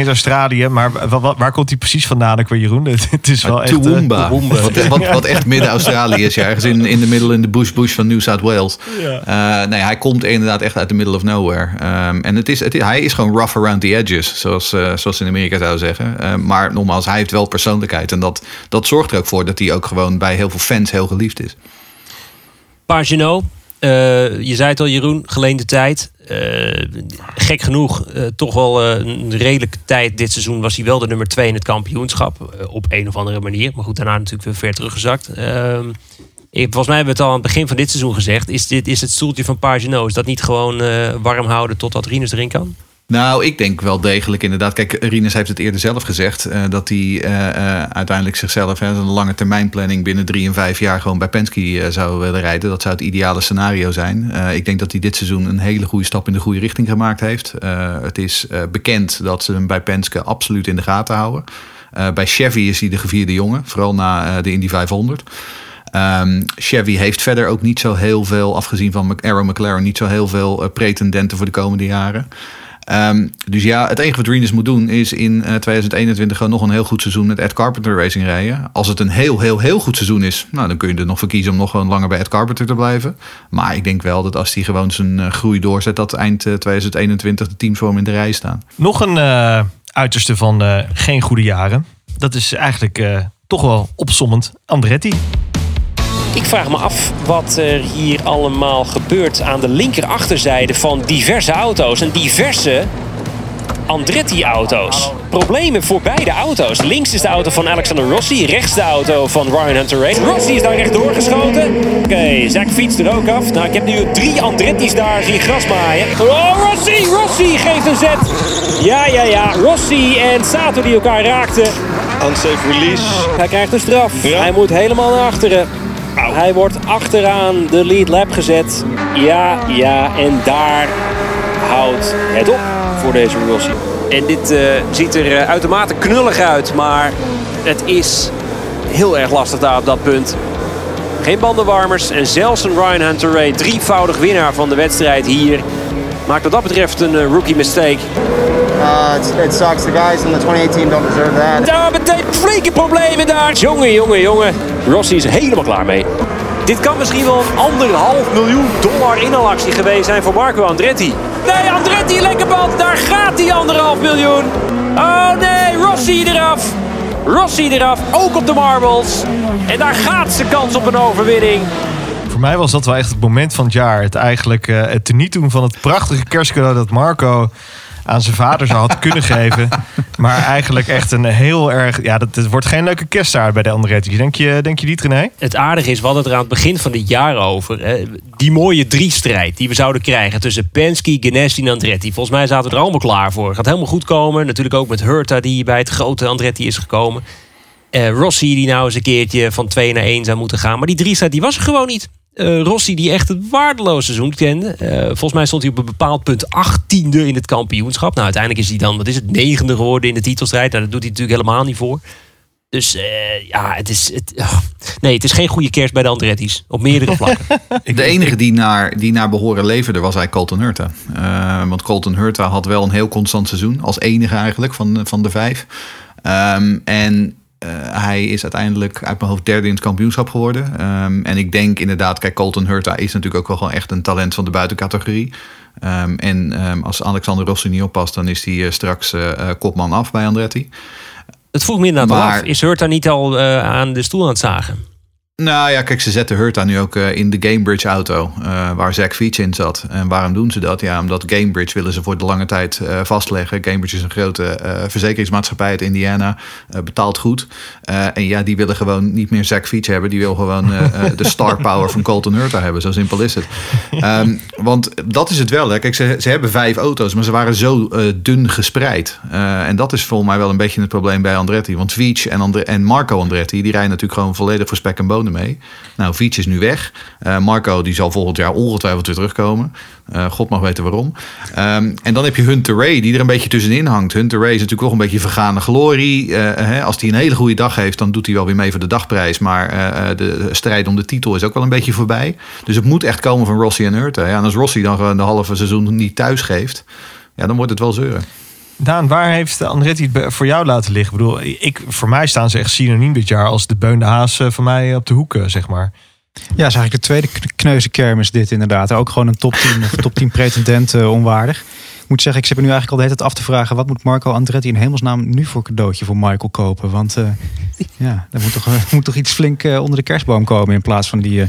Maar wa- wa- waar komt hij precies vandaan? Ik weet Jeroen. Het, het is wel echt... eh, Toowoomba. Wat, wat, wat echt midden-Australië is. Ja, ergens in, in de middel in de bush bush van New South Wales. Eh, nee, hij komt inderdaad echt uit de middle of nowhere. Ehm, en het is, het hij is gewoon rough around the edges. Zoals, eh, zoals in Amerika zouden zeggen. Eh, maar nogmaals, hij heeft wel persoonlijkheid. En dat, dat zorgt er ook voor dat hij ook gewoon bij heel veel fans heel geliefd is. Pagino, eh, je zei het al Jeroen, geleende tijd. Eh, gek genoeg, eh, toch wel eh, een redelijke tijd dit seizoen was hij wel de nummer 2 in het kampioenschap. op een of andere manier. Maar goed, daarna natuurlijk weer ver teruggezakt. Ehm, volgens mij hebben we het al aan het begin van dit seizoen gezegd. Is, dit, is het stoeltje van Pagino, is dat niet gewoon warm houden totdat Rinus erin kan? Nou, ik denk wel degelijk inderdaad. Kijk, Rinus heeft het eerder zelf gezegd. eh, dat hij eh, eh, uiteindelijk zichzelf, een lange termijn planning binnen drie en vijf jaar gewoon bij Penske zou willen rijden. Dat zou het ideale scenario zijn. Ik denk dat hij dit seizoen een hele goede stap in de goede richting gemaakt heeft. Het is bekend dat ze hem bij Penske absoluut in de gaten houden. Bij Chevy is hij de gevierde jongen, vooral na de Indy 500. Ehm, Chevy heeft verder ook niet zo heel veel, afgezien van Arrow McLaren, niet zo heel veel pretendenten voor de komende jaren. Ehm, dus ja, het enige wat Rinus moet doen is in eh, 2021 gewoon nog een heel goed seizoen met Ed Carpenter Racing rijden. Als het een heel, heel, heel goed seizoen is, nou, dan kun je er nog voor kiezen om nog gewoon langer bij Ed Carpenter te blijven. Maar ik denk wel dat als hij gewoon zijn eh, groei doorzet, dat eind eh, 2021 de teams voor hem in de rij staan. Nog een eh, uiterste van eh, geen goede jaren. Dat is eigenlijk eh, toch wel opsommend Andretti. Ik vraag me af wat er hier allemaal gebeurt aan de linker achterzijde van diverse auto's. En diverse Andretti-auto's. Problemen voor beide auto's. Links is de auto van Alexander Rossi, rechts de auto van Ryan Hunter Ray. Rossi is daar rechtdoor geschoten. Oké, Zack fietst er ook af. Nou, ik heb nu drie Andretti's daar zien grasmaaien. Oh, Rossi! Rossi geeft een zet. Ja, ja, ja. Rossi en Sato die elkaar raakten. Unsafe release. Hij krijgt een straf. Hij moet helemaal naar achteren. Hij wordt achteraan de lead lap gezet. Ja, ja, en daar houdt het op voor deze Rossi. En dit eh, ziet er eh, uitermate knullig uit, maar het is heel erg lastig daar op dat punt. Geen bandenwarmers en zelfs een Ryan Hunter Ray, drievoudig winnaar van de wedstrijd hier, maakt wat dat betreft een eh, rookie mistake. Uh, it's, it sucks. The guys in the 28 team don't deserve that. Daar betekent flinke problemen daar. Jongen, jongen, jongen. Rossi is helemaal klaar mee. Dit kan misschien wel een anderhalf miljoen dollar inhaalactie geweest zijn voor Marco Andretti. Nee, Andretti, lekker band. Daar gaat die anderhalf miljoen. Oh nee, Rossi eraf. Rossi eraf, ook op de marbles. En daar gaat zijn kans op een overwinning. Voor mij was dat wel echt het moment van het jaar. Het eigenlijk eh, het teniet doen van het prachtige kerstcadeau dat Marco aan zijn vader zou had kunnen geven. Maar eigenlijk echt een heel erg... Ja, dat, het wordt geen leuke kersttaart bij de Andretti. Denk je, denk je niet, René? Het aardige is, we hadden het er aan het begin van dit jaar over. Hè, die mooie drie-strijd die we zouden krijgen tussen Penske, Ganassi en Andretti. Volgens mij zaten we er allemaal klaar voor. Gaat helemaal goed komen. Natuurlijk ook met Hurta die bij het grote Andretti is gekomen. Eh, Rossi die nou eens een keertje van 2 naar 1 zou moeten gaan. Maar die drie-strijd die was er gewoon niet. Eh, Rossi die echt het waardeloze seizoen kende. Eh, volgens mij stond hij op een bepaald punt achttiende in het kampioenschap. Nou, uiteindelijk is hij dan, wat is het, negende geworden in de titelstrijd. Nou, dat doet hij natuurlijk helemaal niet voor. Dus eh, ja, het is, het, nee, het is geen goede kerst bij de Andretti's. Op meerdere vlakken. De enige die naar, die naar behoren leverde was eigenlijk Colton Hurta. Eh, want Colton Hurta had wel een heel constant seizoen. Als enige eigenlijk van, van de vijf. Ehm, en hij is uiteindelijk uit mijn hoofd derde in het kampioenschap geworden. Ehm, en ik denk inderdaad, kijk, Colton Hurta is natuurlijk ook wel gewoon echt een talent van de buitencategorie. Ehm, en ehm, als Alexander Rossi niet oppast, dan is hij eh, straks eh, eh, kopman af bij Andretti. Het vroeg me inderdaad Maar- af. Is Hurta niet al eh, aan de stoel aan het zagen? Nou ja, kijk, ze zetten Hurta nu ook eh, in de Gamebridge auto eh, waar Zack Veach in zat. En waarom doen ze dat? Ja, omdat Gamebridge willen ze voor de lange tijd eh, vastleggen. Gamebridge is een grote verzekeringsmaatschappij uit Indiana, betaalt goed. En ja, die willen gewoon niet meer Zack Veach hebben. Die wil gewoon de star power van Colton Hurta hebben. Zo simpel is het. Ehm, want dat is het wel. Hè. Kijk, ze, ze hebben vijf auto's, maar ze waren zo dun gespreid. En dat is volgens mij wel een beetje het probleem bij Andretti. Want Veach en, en Marco Andretti, die rijden natuurlijk gewoon volledig voor spek en Nou, Veach is nu weg. Eh, Marco die zal volgend jaar ongetwijfeld weer terugkomen. Eh, God mag weten waarom. Ehm, en dan heb je Hunter Ray, die er een beetje tussenin hangt. Hunter Ray is natuurlijk wel een beetje vergane glorie. Eh, als hij een hele goede dag heeft, dan doet hij wel weer mee voor de dagprijs. Maar de strijd om de titel is ook wel een beetje voorbij. Dus het moet echt komen van Rossi en Hurta. Ja, en als Rossi dan de halve seizoen niet thuis geeft, ja, dan wordt het wel zeuren. Daan, waar heeft Andretti het voor jou laten liggen? Ik bedoel, ik, voor mij staan ze echt synoniem dit jaar als de Beun de Haas eh, van mij op de hoek, eh, zeg maar. Ja, is eigenlijk de tweede kn- kneuze kermis dit inderdaad. Ook gewoon een top 10 of top 10 pretendent eh, onwaardig. Ik moet zeggen, ik zit me nu eigenlijk al de hele tijd af te vragen... wat moet Marco Andretti in hemelsnaam nu voor cadeautje voor Michael kopen? Want eh, ja, er moet toch, er moet toch iets flink eh, onder de kerstboom komen... in plaats van die, eh,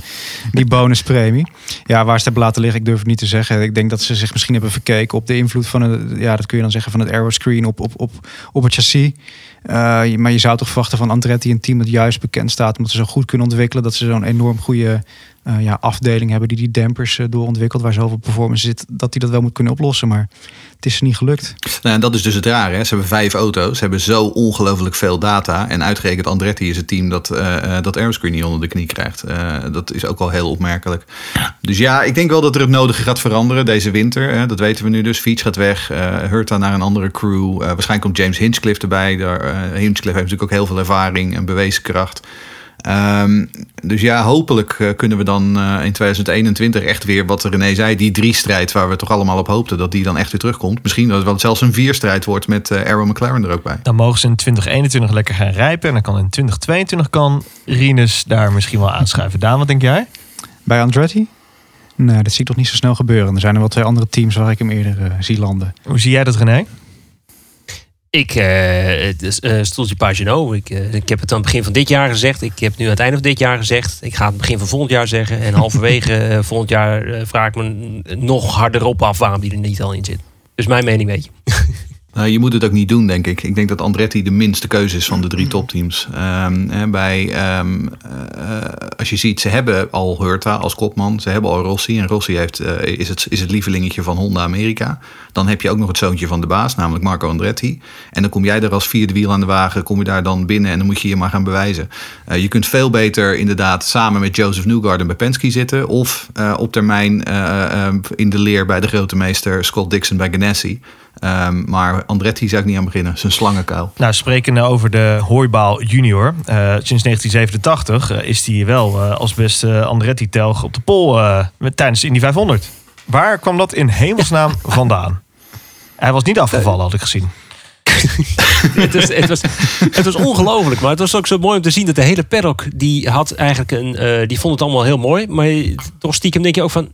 die bonuspremie. Ja, waar ze het hebben laten liggen, ik durf het niet te zeggen. Ik denk dat ze zich misschien hebben verkeken op de invloed van... Het, ja, dat kun je dan zeggen van het aeroscreen op, op, op, op het chassis... Uh, maar je zou toch verwachten van Andretti een team dat juist bekend staat omdat ze zo goed kunnen ontwikkelen, dat ze zo'n enorm goede eh, ja, afdeling hebben die die dampers eh, doorontwikkeld, waar zoveel performance zit, dat die dat wel moet kunnen oplossen. Maar het is niet gelukt. Nou, en dat is dus het rare. Hè? Ze hebben vijf auto's. Hebben zo ongelooflijk veel data. En uitgerekend Andretti is het team dat, eh, dat Aeroscreen niet onder de knie krijgt. Dat is ook wel heel opmerkelijk. Dus ja, ik denk wel dat er het nodige gaat veranderen deze winter. Hè? Dat weten we nu dus. Fiets gaat weg. eh Hurta naar een andere crew. Waarschijnlijk komt James Hinchcliffe erbij. Daar, Hinchcliffe heeft natuurlijk ook heel veel ervaring en bewezen kracht. Ehm, dus ja, hopelijk eh, kunnen we dan eh, in 2021 echt weer, wat René zei, die drie strijd waar we toch allemaal op hoopten, dat die dan echt weer terugkomt. Misschien dat het wel zelfs een vierstrijd wordt met eh Arrow McLaren er ook bij. Dan mogen ze in 2021 lekker gaan rijpen. En dan kan in 2022 kan Rinus daar misschien wel aanschuiven. Daan, wat denk jij? Bij Andretti? Nee, dat zie ik toch niet zo snel gebeuren. Er zijn er wel twee andere teams waar ik hem eerder zie landen. Hoe zie jij dat, René? Ik, eh, stoeltje Pagino. Ik, eh, ik heb het aan het begin van dit jaar gezegd. Ik heb nu aan het einde van dit jaar gezegd. Ik ga het begin van volgend jaar zeggen. En halverwege volgend jaar vraag ik me nog harder op af waarom die er niet al in zit. Dus mijn mening weet je. Nou, je moet het ook niet doen, denk ik. Ik denk dat Andretti de minste keuze is van de drie topteams. Ehm, hè, bij, ehm, eh, als je ziet, ze hebben al Hurta als kopman. Ze hebben al Rossi. En Rossi heeft, eh, is, het, is het lievelingetje van Honda Amerika. Dan heb je ook nog het zoontje van de baas, namelijk Marco Andretti. En dan kom jij er als vierde wiel aan de wagen. Kom je daar dan binnen en dan moet je je maar gaan bewijzen. Eh, je kunt veel beter inderdaad samen met Joseph Newgarden bij Penske zitten. Of op termijn in de leer bij de grote meester Scott Dixon bij Ganassi. Ehm, maar Andretti zou ik niet aan beginnen. Zijn slangenkuil. Nou, spreken over de Hooibaal junior. Eh, sinds 1987 eh, is hij wel eh, als beste Andretti-telg op de pol met, tijdens de Indy 500. Waar kwam dat in hemelsnaam vandaan? Hij was niet afgevallen, had ik gezien. het, was, het, was, het was ongelooflijk. Maar het was ook zo mooi om te zien dat de hele paddock... die had eigenlijk een... eh, die vond het allemaal heel mooi. Maar toch stiekem denk je ook van...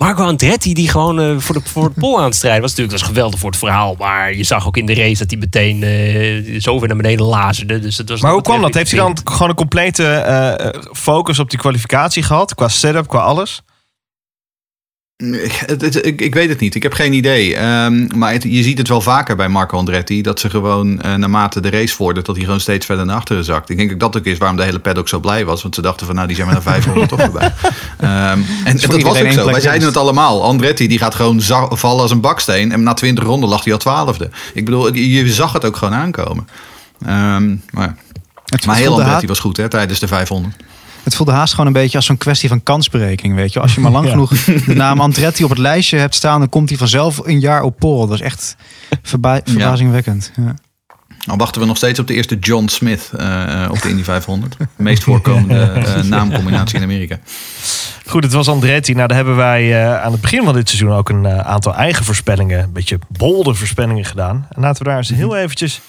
Marco Andretti die gewoon eh, voor, de, voor het pol aan het strijden was. Natuurlijk, dat was geweldig voor het verhaal. Maar je zag ook in de race dat hij meteen eh, zo weer naar beneden lazerde. Dus het was Maar hoe kwam dat? Heeft hij dan gewoon een complete eh, focus op die kwalificatie gehad? Qua setup, qua alles? Het- het- ik, ik weet het niet. Ik heb geen idee. Ehm, maar het- je ziet het wel vaker bij Marco Andretti. Dat ze gewoon eh, naarmate de race vordert... dat hij gewoon steeds verder naar achteren zakt. Ik denk dat dat ook is waarom de hele paddock zo blij was. Want ze dachten van nou, die zijn we naar 500 toch voorbij. Ehm, en dat was ook zo. Wij zeiden het allemaal. Andretti die gaat gewoon vallen als een baksteen. En na 20 ronden lag hij al twaalfde. Ik bedoel, je je zag het ook gewoon aankomen. Ehm, maar heel Andretti was goed hè, tijdens de 500. Het voelde haast gewoon een beetje als zo'n kwestie van kansberekening, weet je. Als je maar lang Ja. genoeg de naam Andretti op het lijstje hebt staan... dan komt hij vanzelf een jaar op pol. Dat is echt verba- verbazingwekkend. Ja. Dan wachten we nog steeds op de eerste John Smith eh, op de Indy 500. De meest voorkomende eh, naamcombinatie in Amerika. Goed, het was Andretti. Nou, daar hebben wij eh, aan het begin van dit seizoen ook een aantal eigen voorspellingen, een beetje bolde voorspellingen gedaan. En laten we daar eens heel eventjes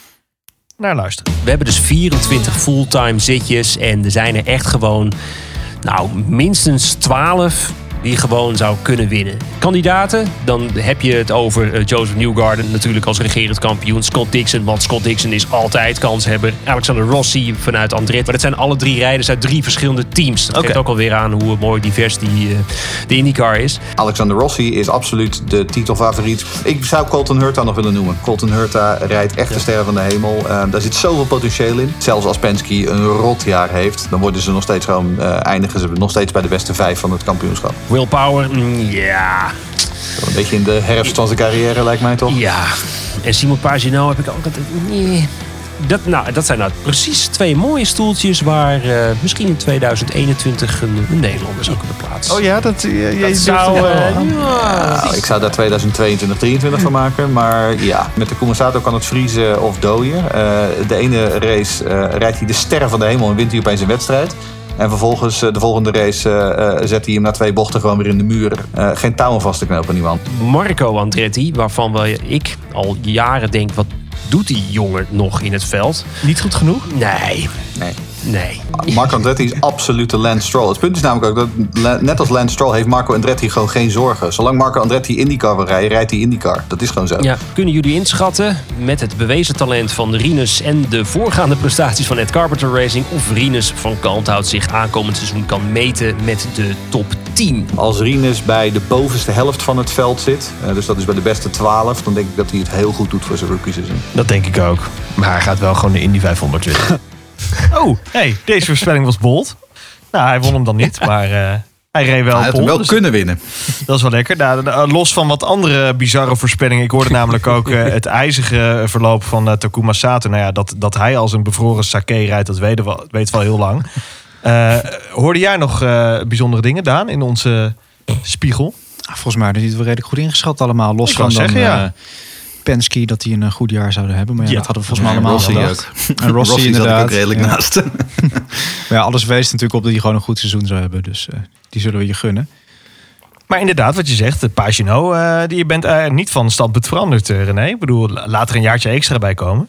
luisteren. We hebben dus 24 fulltime zitjes. En er zijn er echt gewoon, nou, minstens 12 die gewoon zou kunnen winnen. Kandidaten, dan heb je het over eh, Joseph Newgarden natuurlijk als regerend kampioen. Scott Dixon, want Scott Dixon is altijd kanshebber. Alexander Rossi vanuit Andretti. Maar dat zijn alle drie rijders uit drie verschillende teams. Dat geeft ook alweer aan hoe mooi divers die, eh, de IndyCar is. Alexander Rossi is absoluut de titelfavoriet. Ik zou Colton Hurta nog willen noemen. Colton Hurta rijdt echt de sterren van de hemel. Eh, daar zit zoveel potentieel in. Zelfs als Penske een rotjaar heeft, dan worden ze nog steeds gewoon, eindigen ze nog steeds bij de beste vijf van het kampioenschap. Willpower, mm, ja. Een beetje in de herfst van zijn carrière lijkt mij toch? Ja. En Simon Pagino heb ik ook altijd... Nee. Dat, nou, dat zijn nou precies twee mooie stoeltjes waar eh, misschien in 2021 een, een Nederlander zou kunnen plaatsen. Oh ja, dat, je, Dat zou... eh, ja. Nou, ik zou daar 2022, 2023 van maken. Maar ja, met de Compensator kan het vriezen of dooien. Eh, de ene race eh, rijdt hij de sterren van de hemel en wint hij opeens een wedstrijd. En vervolgens, eh, de volgende race, eh, eh, zet hij hem na twee bochten gewoon weer in de muur. Eh, geen touwen vast te knopen, die man. Marco Andretti, waarvan wel ik al jaren denk... wat doet die jongen nog in het veld? Niet goed genoeg? Nee. Nee. Nee. Marco Andretti is absolute Lance Stroll. Het punt is namelijk ook dat, net als Lance Stroll, heeft Marco Andretti gewoon geen zorgen. Zolang Marco Andretti IndyCar wil rijden, rijdt hij IndyCar. Dat is gewoon zo. Ja, kunnen jullie inschatten met het bewezen talent van Rinus en de voorgaande prestaties van Ed Carpenter Racing of Rinus van Kalmthout zich aankomend seizoen kan meten met de top 10? Als Rinus bij de bovenste helft van het veld zit, eh, dus dat is bij de beste 12, dan denk ik dat hij het heel goed doet voor zijn rookie seizoen. Dat denk ik ook. Maar hij gaat wel gewoon de Indy 500 winnen. oh, hey, deze voorspelling was bold. Nou, hij won hem dan niet, maar eh, hij reed wel Hij had pol, hem wel dus kunnen winnen. Dat is wel lekker. Nou, eh, los van wat andere bizarre voorspellingen. Ik hoorde namelijk ook eh, het ijzige verloop van Takuma Sato. Nou ja, dat, dat hij als een bevroren sake rijdt, dat weten we, weten we al heel lang. Eh, hoorde jij nog eh, bijzondere dingen, Daan, in onze spiegel? Ah, Volgens mij die het wel redelijk goed ingeschat allemaal. Los Ik van dan zeggen, ja. Penske, dat die een eh, goed jaar zouden hebben. Maar ja, Ja. dat hadden we volgens mij Ja, allemaal Rossi gedacht. ook. En Rossi, Rossi inderdaad. ook redelijk ja. naast. Maar ja, alles wees natuurlijk op dat hij gewoon een goed seizoen zou hebben. Dus eh, die zullen we je gunnen. Maar inderdaad, wat je zegt, de Pagino, eh, die je bent eh, niet van standpunt veranderd, René. Ik bedoel, laat er een jaartje extra bij komen.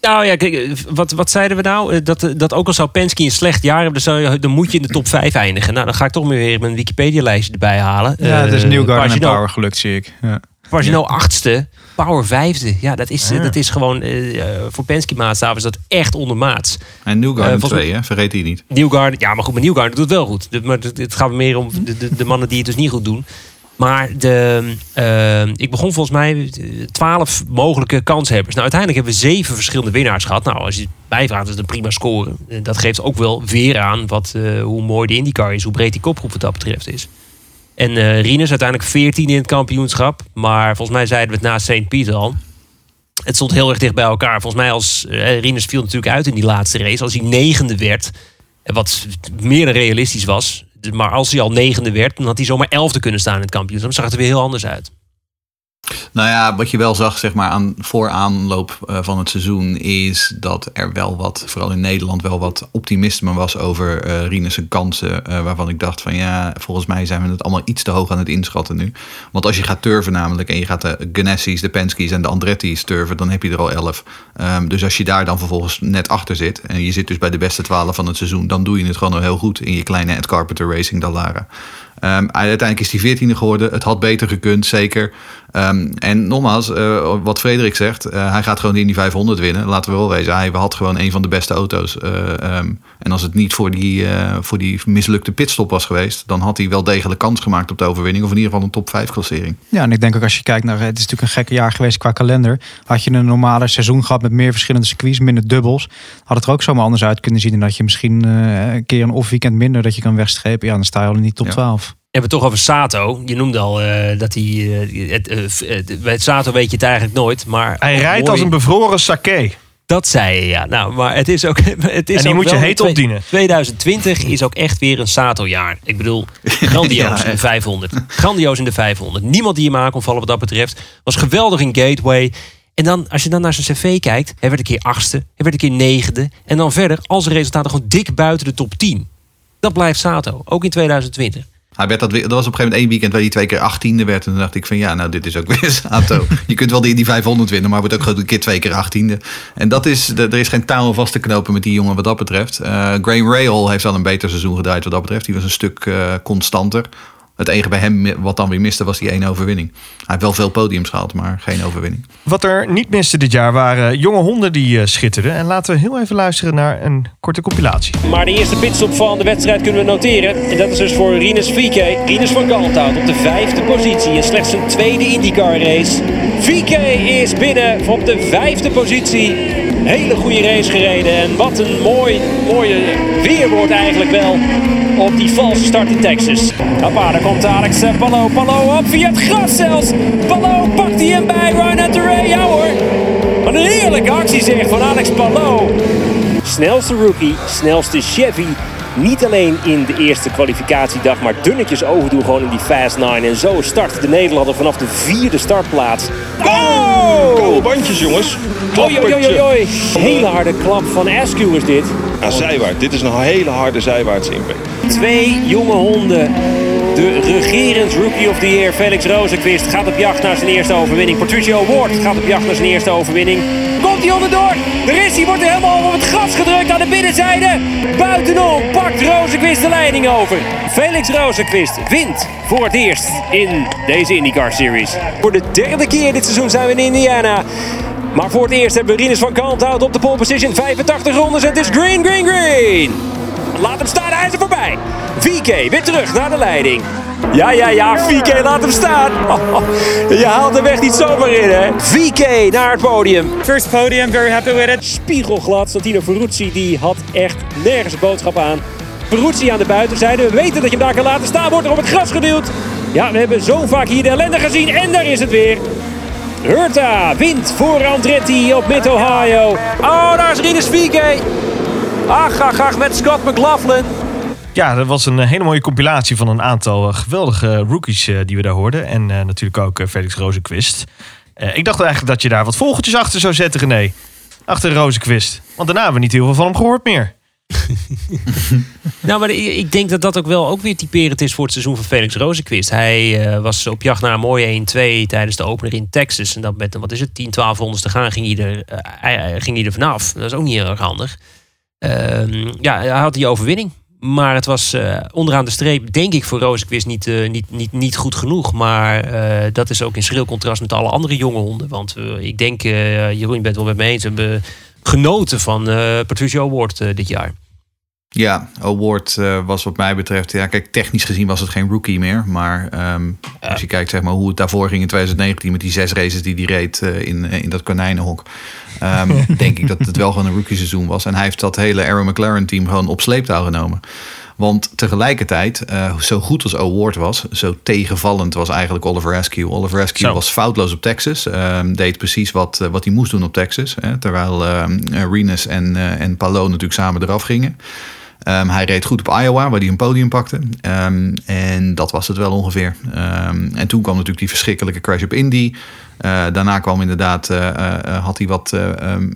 Nou ja, kijk, wat, wat zeiden we nou? Dat, dat ook al zou Penske een slecht jaar hebben, dan, zou je, dan moet je in de top 5 eindigen. Nou, dan ga ik toch weer mijn Wikipedia-lijstje erbij halen. Ja, het is Newgarden en Power gelukt, zie ik. Ja. Pagino achtste, Power vijfde. Ja, dat is, Ah. dat is gewoon... eh, voor Penske-maatstaven is dat echt ondermaats. En Newgarden Eh, volgens 2, hè? vergeet die niet. Newgarden, ja, maar goed, maar Newgarden doet het wel goed. Maar het gaat meer om de, de, de mannen die het dus niet goed doen. Maar de, eh, ik begon volgens mij twaalf mogelijke kanshebbers. Nou, uiteindelijk hebben we zeven verschillende winnaars gehad. Nou, als je het bijvraagt, is het een prima score. Dat geeft ook wel weer aan wat, hoe mooi de IndyCar is. Hoe breed die kopgroep wat dat betreft is. En eh Rinus uiteindelijk 14 in het kampioenschap. Maar volgens mij zeiden we het na St. Piet al. Het stond heel erg dicht bij elkaar. Volgens mij als eh, Rinus viel natuurlijk uit in die laatste race. Als hij negende werd, en wat meer dan realistisch was. Maar als hij al negende werd, dan had hij zomaar elfde kunnen staan in het kampioenschap. Dan zag het er weer heel anders uit. Nou ja, wat je wel zag zeg maar, aan, voor aanloop eh, van het seizoen is dat er wel wat, vooral in Nederland, wel wat optimisme was over Rinus' kansen. eh, waarvan ik dacht van ja, volgens mij zijn we het allemaal iets te hoog aan het inschatten nu. Want als je gaat turven namelijk en je gaat de Ganassis, de Penske's en de Andretti's turven, dan heb je er al elf. Ehm, dus als je daar dan vervolgens net achter zit en je zit dus bij de beste twaalf van het seizoen, dan doe je het gewoon al heel goed in je kleine Ed Carpenter Racing Dallara. Ehm, uiteindelijk is hij veertiende geworden. Het had beter gekund, zeker. Ehm, en nogmaals, eh, wat Frederik zegt, eh, hij gaat gewoon de Indy 500 winnen. Laten we wel wezen, hij had gewoon een van de beste auto's. Eh, ehm, en als het niet voor die, voor die mislukte pitstop was geweest, dan had hij wel degelijk kans gemaakt op de overwinning. Of in ieder geval een top 5 klassering. Ja, en ik denk ook als je kijkt naar... Het is natuurlijk een gekke jaar geweest qua kalender. Had je een normale seizoen gehad met meer verschillende circuits, minder dubbels... had het er ook zomaar anders uit kunnen zien. En dat je misschien een keer een off-weekend minder dat je kan wegstrepen. Ja, dan sta je al in die top 12. We hebben het toch over Sato. Je noemde al eh, dat hij... eh, het, bij Sato weet je het eigenlijk nooit. Maar Hij rijdt mooi- als een bevroren sake. Dat zei je, ja. Nou, maar het is ook... Het is En die moet je heet opdienen. 2020 is ook echt weer een Sato-jaar. Ik bedoel, grandioos Ja, in de echt. 500. Grandioos in de 500. Niemand die hem aan kon vallen wat dat betreft. Was geweldig in Gateway. En dan, als je dan naar zijn cv kijkt... Hij werd een keer achtste. Hij werd een keer negende. En dan verder, al zijn resultaten gewoon dik buiten de top 10. Dat blijft Sato. Ook in 2020. Hij werd dat, dat was op een gegeven moment één weekend waar hij twee keer achttiende werd. En toen dacht ik van ja, nou dit is ook weer Sato. Je kunt wel die, die 500 winnen, maar wordt ook een keer twee keer achttiende. En dat is, er is geen touw vast te knopen met die jongen wat dat betreft. Eh Graham Rahal heeft al een beter seizoen gedraaid wat dat betreft. Die was een stuk eh, constanter. Het enige bij hem wat dan weer miste was die ene overwinning. Hij heeft wel veel podiums gehaald, maar geen overwinning. Wat er niet miste dit jaar waren jonge honden die eh, schitterden. En laten we heel even luisteren naar een korte compilatie. Maar de eerste pitstop van de wedstrijd kunnen we noteren. En dat is dus voor Rinus VK. Rinus van Kalthout op de vijfde positie in slechts zijn tweede IndyCar race. VK is binnen op de vijfde positie. Hele goede race gereden. En wat een mooi, mooie weerwoord eigenlijk wel op die valse start in Texas. Hoppa, daar komt Alex Palou. Palou op via het gras zelfs. Palou pakt hij hem bij Ryan Hunter Ja hoor. Wat een heerlijke actie zeg van Alex Palou. Snelste rookie, snelste Chevy. Niet alleen in de eerste kwalificatiedag, maar dunnetjes overdoen gewoon in die Fast 9. En zo start de Nederlander vanaf de vierde startplaats. Oh! Koude bandjes, jongens. Oei, oei, oei, oei, oei. Hele harde klap van Askew is dit. Ja, zijwaarts. Dit is een hele harde zijwaartse impact. Twee jonge honden. De regerend Rookie of the Year Felix Rozenquist gaat op jacht naar zijn eerste overwinning. Patricio Ward gaat op jacht naar zijn eerste overwinning. Komt hij onderdoor? Daar is hij, wordt er helemaal op het gras gedrukt aan de binnenzijde. Buitenom pakt Rozenquist de leiding over. Felix Rozenquist wint voor het eerst in deze IndyCar Series. Voor de derde keer dit seizoen zijn we in Indiana. Maar voor het eerst hebben we Rinus van Kalthout op de pole position. 85 rondes en het is green, green, green. Laat hem staan, hij is er voorbij. VK weer terug naar de leiding. Ja, ja, ja, VK laat hem staan. Je haalt de weg niet zomaar in, hè. VK naar het podium. First podium, very happy with it. Spiegelglad. Santino Ferrucci die had echt nergens een boodschap aan. Peruzzi aan de buitenzijde. We weten dat je hem daar kan laten staan. Wordt er op het gras geduwd. Ja, we hebben zo vaak hier de ellende gezien. En daar is het weer. Hurta wint voor Andretti op Mid-Ohio. Oh, daar is Rinus VK. Ach, ach, ach, met Scott McLaughlin. Ja, dat was een eh, hele mooie compilatie van een aantal eh, geweldige rookies eh, die we daar hoorden. En eh, natuurlijk ook eh, Felix Rozenquist. Eh, ik dacht eigenlijk dat je daar wat vogeltjes achter zou zetten, René. Achter Rozenquist. Want daarna hebben we niet heel veel van hem gehoord meer. Nou, maar ik denk dat dat ook wel ook weer typerend is voor het seizoen van Felix Rozenquist. Hij eh, was op jacht naar een mooie 1-2 tijdens de opener in Texas. En dan met, wat is het, 10, 12 rondes te gaan ging hij er, eh, ging vanaf. Dat is ook niet heel erg handig. Ehm, ja, hij had die overwinning. Maar het was eh, onderaan de streep, denk ik, voor Rozenquist niet, niet, niet, niet goed genoeg. Maar dat is ook in schril contrast met alle andere jonge honden. Want ik denk, Jeroen, je bent het wel met me eens, we genoten van eh Patricio Award eh, dit jaar. Ja, Award eh, was wat mij betreft... Ja, kijk, technisch gezien was het geen rookie meer. Maar ehm, als je kijkt zeg maar, hoe het daarvoor ging in 2019... met die zes races die hij reed in, in dat konijnenhok... ehm, denk ik dat het wel gewoon een rookie seizoen was. En hij heeft dat hele Aaron McLaren team gewoon op sleeptouw genomen. Want tegelijkertijd, eh, zo goed als Award was... zo tegenvallend was eigenlijk Oliver Askew. Oliver Askew was foutloos op Texas. ehm, deed precies wat, eh, wat hij moest doen op Texas. Hè, terwijl ehm Renus en, eh en Palou natuurlijk samen eraf gingen. Ehm, hij reed goed op Iowa, waar hij een podium pakte. Ehm, en dat was het wel ongeveer. Ehm, en toen kwam natuurlijk die verschrikkelijke crash op Indy. Eh, daarna kwam inderdaad, eh, eh, had hij wat,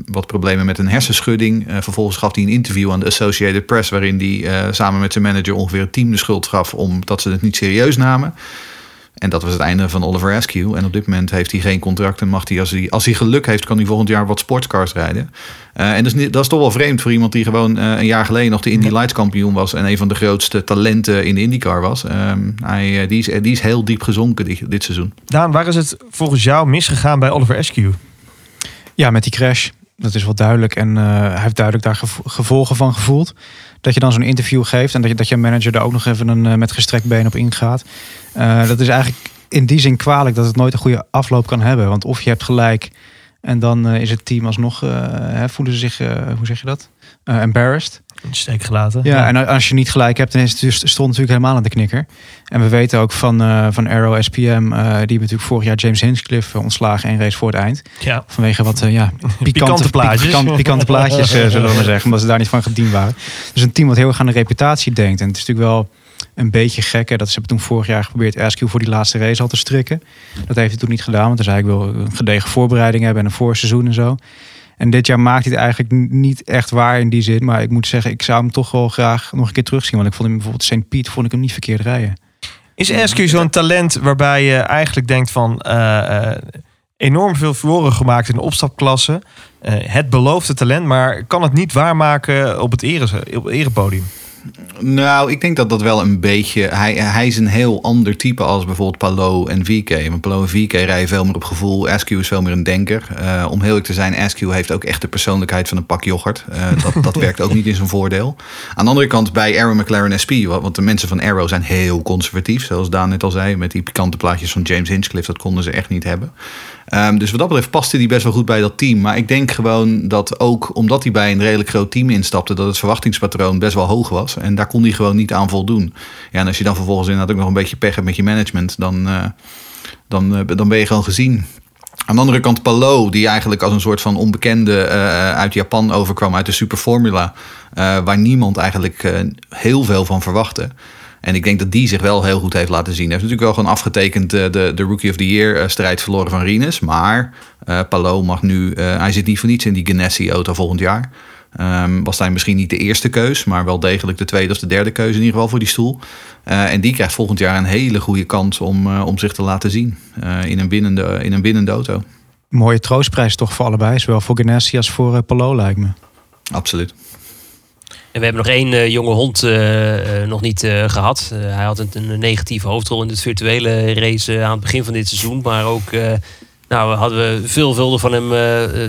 wat problemen met een hersenschudding. Vervolgens gaf hij een interview aan de Associated Press... waarin hij samen met zijn manager ongeveer het team de schuld gaf... omdat ze het niet serieus namen. En dat was het einde van Oliver Askew. En op dit moment heeft hij geen contract. En mag hij, als hij, als hij geluk heeft, kan hij volgend jaar wat sportscars rijden. Eh, en dat is, niet, dat is toch wel vreemd voor iemand die gewoon eh, een jaar geleden nog de Indy Lights kampioen was. En een van de grootste talenten in de IndyCar was. Ehm, hij, eh, die, is, die is heel diep gezonken dit, dit seizoen. Daan, waar is het volgens jou misgegaan bij Oliver Askew? Ja, met die crash. Dat is wel duidelijk. En eh, hij heeft duidelijk daar gevo- gevolgen van gevoeld. Dat je dan zo'n interview geeft en dat je, dat je manager daar ook nog even een, eh, met gestrekt been op ingaat. Eh, dat is eigenlijk in die zin kwalijk dat het nooit een goede afloop kan hebben. Want of je hebt gelijk en dan eh, is het team alsnog, hè, voelen ze zich, hoe zeg je dat? Embarrassed. In de steek gelaten. Ja, en als je niet gelijk hebt, dan is het dus, stond natuurlijk helemaal aan de knikker. En we weten ook van, eh, van Arrow SPM, eh, die hebben natuurlijk vorig jaar James Hinchcliffe eh, ontslagen één race voor het eind. Ja. Vanwege wat ja, pikante, Pikante plaatjes. pikante, pikante plaatjes, zullen we maar zeggen. Omdat ze daar niet van gediend waren. Dus een team wat heel erg aan de reputatie denkt. En het is natuurlijk wel een beetje gek. Hè, dat ze hebben toen vorig jaar geprobeerd Askew voor die laatste race al te strikken. Dat heeft hij toen niet gedaan. Want hij zei ik wil een gedegen voorbereiding hebben en een voorseizoen en zo. En dit jaar maakt hij het eigenlijk niet echt waar in die zin. Maar ik moet zeggen, ik zou hem toch wel graag nog een keer terugzien. Want ik vond hem bijvoorbeeld St. Piet vond ik hem niet verkeerd rijden. Is Askew zo'n talent waarbij je eigenlijk denkt van... eh, eh, enorm veel verloren gemaakt in de opstapklasse. Eh, het beloofde talent, maar kan het niet waarmaken op het, ere, op het erepodium. Nou, ik denk dat dat wel een beetje... Hij, hij is een heel ander type als bijvoorbeeld Palou en VK. Want Palou en VK rijden veel meer op gevoel. Askew is veel meer een denker. Eh, om heel eerlijk te zijn, Askew heeft ook echt de persoonlijkheid van een pak yoghurt. Eh, dat, dat werkt ook niet in zijn voordeel. Aan de andere kant bij Arrow McLaren SP... wa- want de mensen van Arrow zijn heel conservatief. Zoals Daan net al zei, met die pikante plaatjes van James Hinchcliffe... dat konden ze echt niet hebben. Ehm, dus wat dat betreft paste hij best wel goed bij dat team. Maar ik denk gewoon dat ook omdat hij bij een redelijk groot team instapte, dat het verwachtingspatroon best wel hoog was. En daar kon hij gewoon niet aan voldoen. Ja, en als je dan vervolgens inderdaad ook nog een beetje pech hebt met je management, dan, eh, dan, eh, dan ben je gewoon gezien. Aan de andere kant Palou, die eigenlijk als een soort van onbekende eh, uit Japan overkwam, uit de Super Formula, waar niemand eigenlijk heel veel van verwachtte. En ik denk dat die zich wel heel goed heeft laten zien. Hij heeft natuurlijk wel gewoon afgetekend eh, de, de Rookie of the Year eh, strijd verloren van Rinus. Maar eh Palou mag nu, hij zit niet voor niets in die Ganassi-auto volgend jaar. Ehm, was hij misschien niet de eerste keus, maar wel degelijk de tweede of de derde keuze in ieder geval voor die stoel. En die krijgt volgend jaar een hele goede kans om, om zich te laten zien in, een winnende, in een winnende auto. Mooie troostprijs toch voor allebei. Zowel voor Ganassi als voor Palou lijkt me. Absoluut. En we hebben nog één eh, jonge hond eh, eh, nog niet eh, gehad. Eh, hij had een, negatieve hoofdrol in het virtuele race aan het begin van dit seizoen. Maar ook nou, hadden we veelvuldig van hem,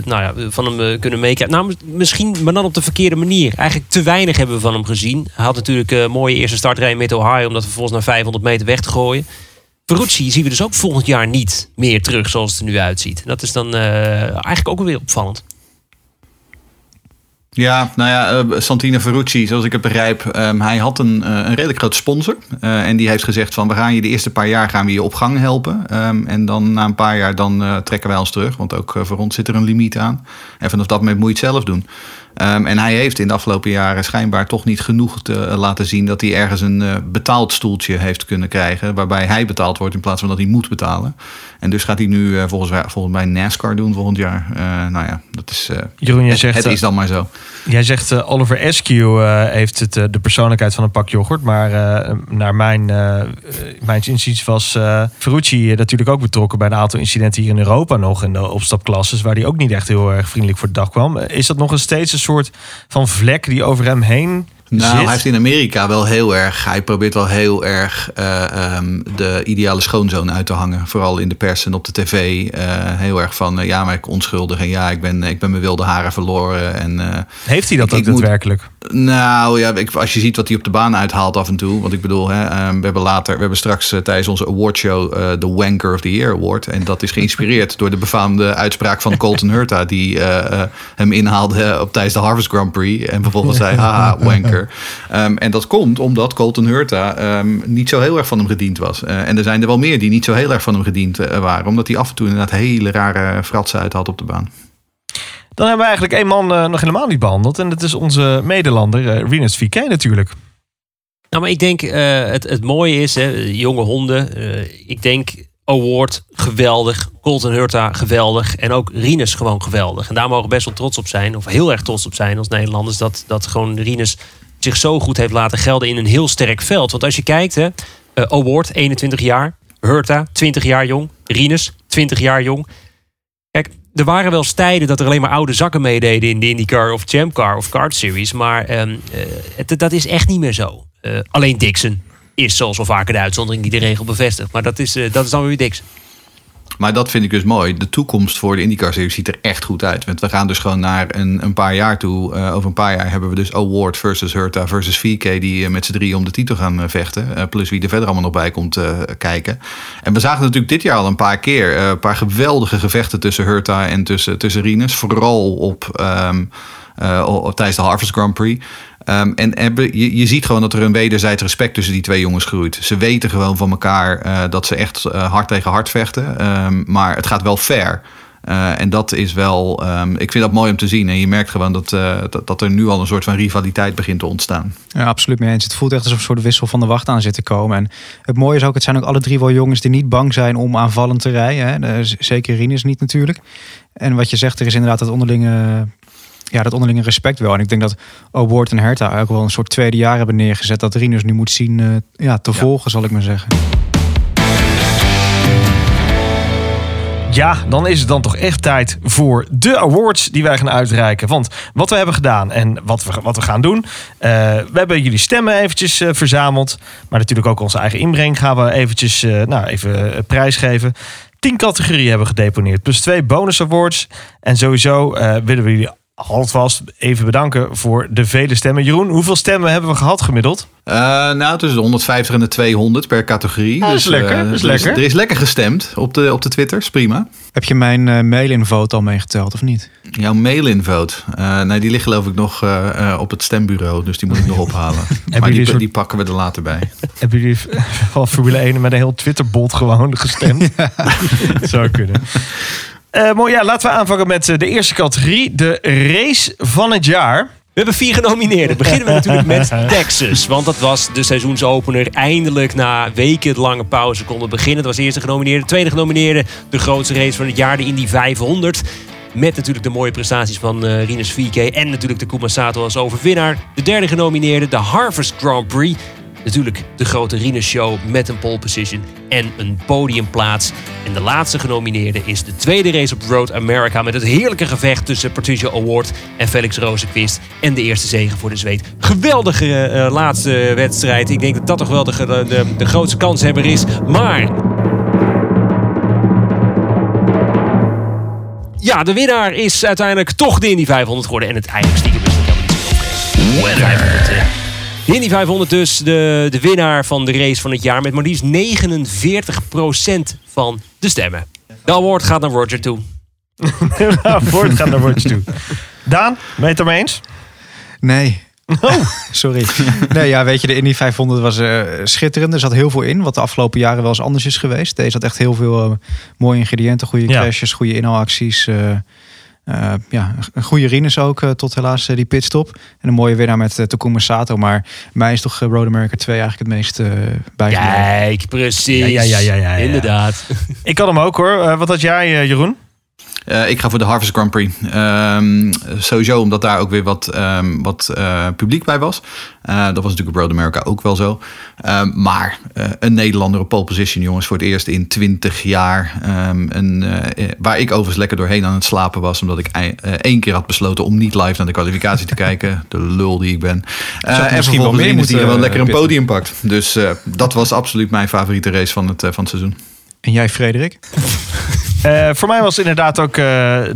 nou ja, van hem kunnen meekrijgen. Nou, mis- misschien, maar dan op de verkeerde manier. Eigenlijk te weinig hebben we van hem gezien. Hij had natuurlijk een mooie eerste startrij met Ohio... om dat vervolgens naar 500 meter weg te gooien. Ferrucci zien we dus ook volgend jaar niet meer terug zoals het er nu uitziet. Dat is dan eigenlijk ook weer opvallend. Ja, nou ja, eh, Santino Ferrucci, zoals ik het begrijp, ehm, hij had een, eh, een redelijk groot sponsor. Eh, en die heeft gezegd van, we gaan je de eerste paar jaar gaan we je op gang helpen. Ehm, en dan na een paar jaar dan trekken wij ons terug. Want ook voor ons zit er een limiet aan. En vanaf dat moment moet je het zelf doen. Ehm, en hij heeft in de afgelopen jaren schijnbaar toch niet genoeg te eh, laten zien dat hij ergens een eh, betaald stoeltje heeft kunnen krijgen. Waarbij hij betaald wordt in plaats van dat hij moet betalen. En dus gaat hij nu eh, volgens, mij- volgens mij NASCAR doen volgend jaar. Nou ja, dat is, Jeroen, het, zegt, het is dan maar zo. Jij zegt Oliver Askew eh, heeft het, de persoonlijkheid van een pak yoghurt. Maar naar mijn, mijn inziens was Ferrucci natuurlijk ook betrokken bij een aantal incidenten hier in Europa nog. In de opstapklasses, waar hij ook niet echt heel erg vriendelijk voor de dag kwam. Is dat nog een steeds een soort van vlek die over hem heen Nou, zit? hij heeft in Amerika wel heel erg. Hij probeert wel heel erg eh, ehm, de ideale schoonzoon uit te hangen. Vooral in de pers en op de tv. eh, heel erg van eh, ja, maar ik onschuldig en ja, ik ben, ik ben mijn wilde haren verloren. En, Heeft hij dat ook daadwerkelijk? Nou ja, ik, als je ziet wat hij op de baan uithaalt af en toe. Want ik bedoel, hè, ehm, we hebben later, we hebben straks tijdens onze awardshow de Wanker of the Year Award. En dat is geïnspireerd door de befaamde uitspraak van Colton Hurta. Die hem inhaalde op tijdens de Harvest Grand Prix. En vervolgens zei, haha, wanker. Ehm, en dat komt omdat Colton Hurta ehm, niet zo heel erg van hem gediend was. Eh, en er zijn er wel meer die niet zo heel erg van hem gediend eh, waren. Omdat hij af en toe inderdaad hele rare fratsen uithaalt op de baan. Dan hebben we eigenlijk één man eh, nog helemaal niet behandeld. En dat is onze medelander, eh Rinus VK natuurlijk. Nou, maar ik denk, eh, het, het mooie is, hè, jonge honden. eh, ik denk, Award, geweldig. Colton Hurta, geweldig. En ook Rinus gewoon geweldig. En daar mogen we best wel trots op zijn. Of heel erg trots op zijn als Nederlanders. Dat, dat gewoon Rinus zich zo goed heeft laten gelden in een heel sterk veld. Want als je kijkt, hè, eh, Award, 21 jaar. Hurta, 20 jaar jong. Rinus, 20 jaar jong. Kijk, er waren wel tijden dat er alleen maar oude zakken meededen in de IndyCar of Champ Car of Kart Series. Maar ehm, eh, dat is echt niet meer zo. Eh, alleen Dixon is zoals wel vaker de uitzondering die de regel bevestigt. Maar dat is, eh, dat is dan weer Dixon. Maar dat vind ik dus mooi. De toekomst voor de IndyCar-series ziet er echt goed uit. Want we gaan dus gewoon naar een, een paar jaar toe. Eh, over een paar jaar hebben we dus Award versus Hurta versus VK... die eh, met z'n drieën om de titel gaan eh, vechten. Plus wie er verder allemaal nog bij komt kijken. En we zagen natuurlijk dit jaar al een paar keer... een paar geweldige gevechten tussen Hurta en tussen, tussen Rinus. Vooral op, ehm, eh, tijdens de Harvest Grand Prix... Ehm, en je, ziet gewoon dat er een wederzijds respect tussen die twee jongens groeit. Ze weten gewoon van elkaar eh, dat ze echt eh, hard tegen hard vechten. Ehm, maar het gaat wel fair. Eh, en dat is wel, ehm, ik vind dat mooi om te zien. En je merkt gewoon dat, eh, dat, dat er nu al een soort van rivaliteit begint te ontstaan. Ja, absoluut mee eens. Het voelt echt alsof een soort wissel van de wacht aan zit te komen. En het mooie is ook, het zijn ook alle drie wel jongens die niet bang zijn om aanvallend te rijden. Hè. Eh, Zeker Rinus niet natuurlijk. En wat je zegt, er is inderdaad dat onderlinge, ja, dat onderlinge respect wel. En ik denk dat O'Ward en Herta ook wel een soort tweede jaar hebben neergezet. Dat Rinus nu moet zien eh, ja, te volgen, zal ik maar zeggen. Ja, dan is het dan toch echt tijd voor de awards die wij gaan uitreiken. Want wat we hebben gedaan en wat we, wat we gaan doen. eh, we hebben jullie stemmen eventjes eh, verzameld. Maar natuurlijk ook onze eigen inbreng gaan we eventjes nou, even prijsgeven. Tien categorieën hebben we gedeponeerd. Plus twee bonus awards. En sowieso willen we jullie alvast even bedanken voor de vele stemmen. Jeroen, hoeveel stemmen hebben we gehad gemiddeld? Eh, nou, tussen de 150 en de 200 per categorie. Ah, dat is lekker, eh, dat is er lekker. Er is lekker gestemd op de, op de Twitters, prima. Heb je mijn eh, mail-in-vote al meegeteld of niet? Jouw mail-in-vote. Eh, nee, die ligt geloof ik nog eh, eh, op het stembureau. Dus die moet ik nog ophalen. maar die, soort- die pakken we er later bij. Hebben jullie van Formule 1 met een heel Twitterbot gewoon gestemd? Dat zou kunnen. Eh, mooi, ja, laten we aanvangen met eh, de eerste categorie. De race van het jaar. We hebben vier genomineerden. Beginnen we natuurlijk met Texas. Want dat was de seizoensopener. Eindelijk na weken lange pauze konden beginnen. Dat was de eerste genomineerde. Tweede genomineerde. De grootste race van het jaar. De Indy 500. Met natuurlijk de mooie prestaties van eh Rinus VK. En natuurlijk de Kumasato als overwinnaar. De derde genomineerde. De Harvest Grand Prix. Natuurlijk de grote Rinus Show met een pole position en een podiumplaats. En de laatste genomineerde is de tweede race op Road America... met het heerlijke gevecht tussen Patricia Award en Felix Rozenquist. En de eerste zegen voor de Zweed. Geweldige eh, laatste wedstrijd. Ik denk dat dat toch wel de, de, de, grootste kanshebber is. Maar ja, de winnaar is uiteindelijk toch de Indy 500 geworden. En het eigenlijk stiekem is dat helemaal niet zo De Indy 500 dus, de, de winnaar van de race van het jaar... met maar liefst 49% van de stemmen. De award gaat naar Roger toe. Woord gaat naar woordje toe. Daan, ben je het ermee eens? Nee. Sorry. Nee, ja, weet je, de Indy 500 was eh, schitterend. Er zat heel veel in, wat de afgelopen jaren wel eens anders is geweest. Deze had echt heel veel eh, mooie ingrediënten, goede Ja. crashes, goede inhaalacties. eh, eh, ja, een goede Rines ook, eh, tot helaas eh, die pitstop. En een mooie winnaar met uh, Takuma Sato. Maar mij is toch Road America 2 eigenlijk het meest eh bijgebleven. Kijk, precies. Ja, ja, ja, ja, ja, ja. Inderdaad. Ik had hem ook hoor. Wat had jij, Jeroen? Eh, ik ga voor de Harvest Grand Prix. Ehm, sowieso omdat daar ook weer wat, ehm, wat eh, publiek bij was. Eh, dat was natuurlijk op Road America ook wel zo. Ehm, maar een Nederlander op pole position, jongens, voor het eerst in 20 jaar. Een, waar ik overigens lekker doorheen aan het slapen was. Omdat ik één keer had besloten om niet live naar de kwalificatie te kijken. De lul die ik ben. En misschien wel vervolgens mee Rinus die gewoon lekker een podium pakt. Dus dat was absoluut mijn favoriete race van het, van het seizoen. En jij, Frederik? Eh, voor mij was inderdaad ook eh,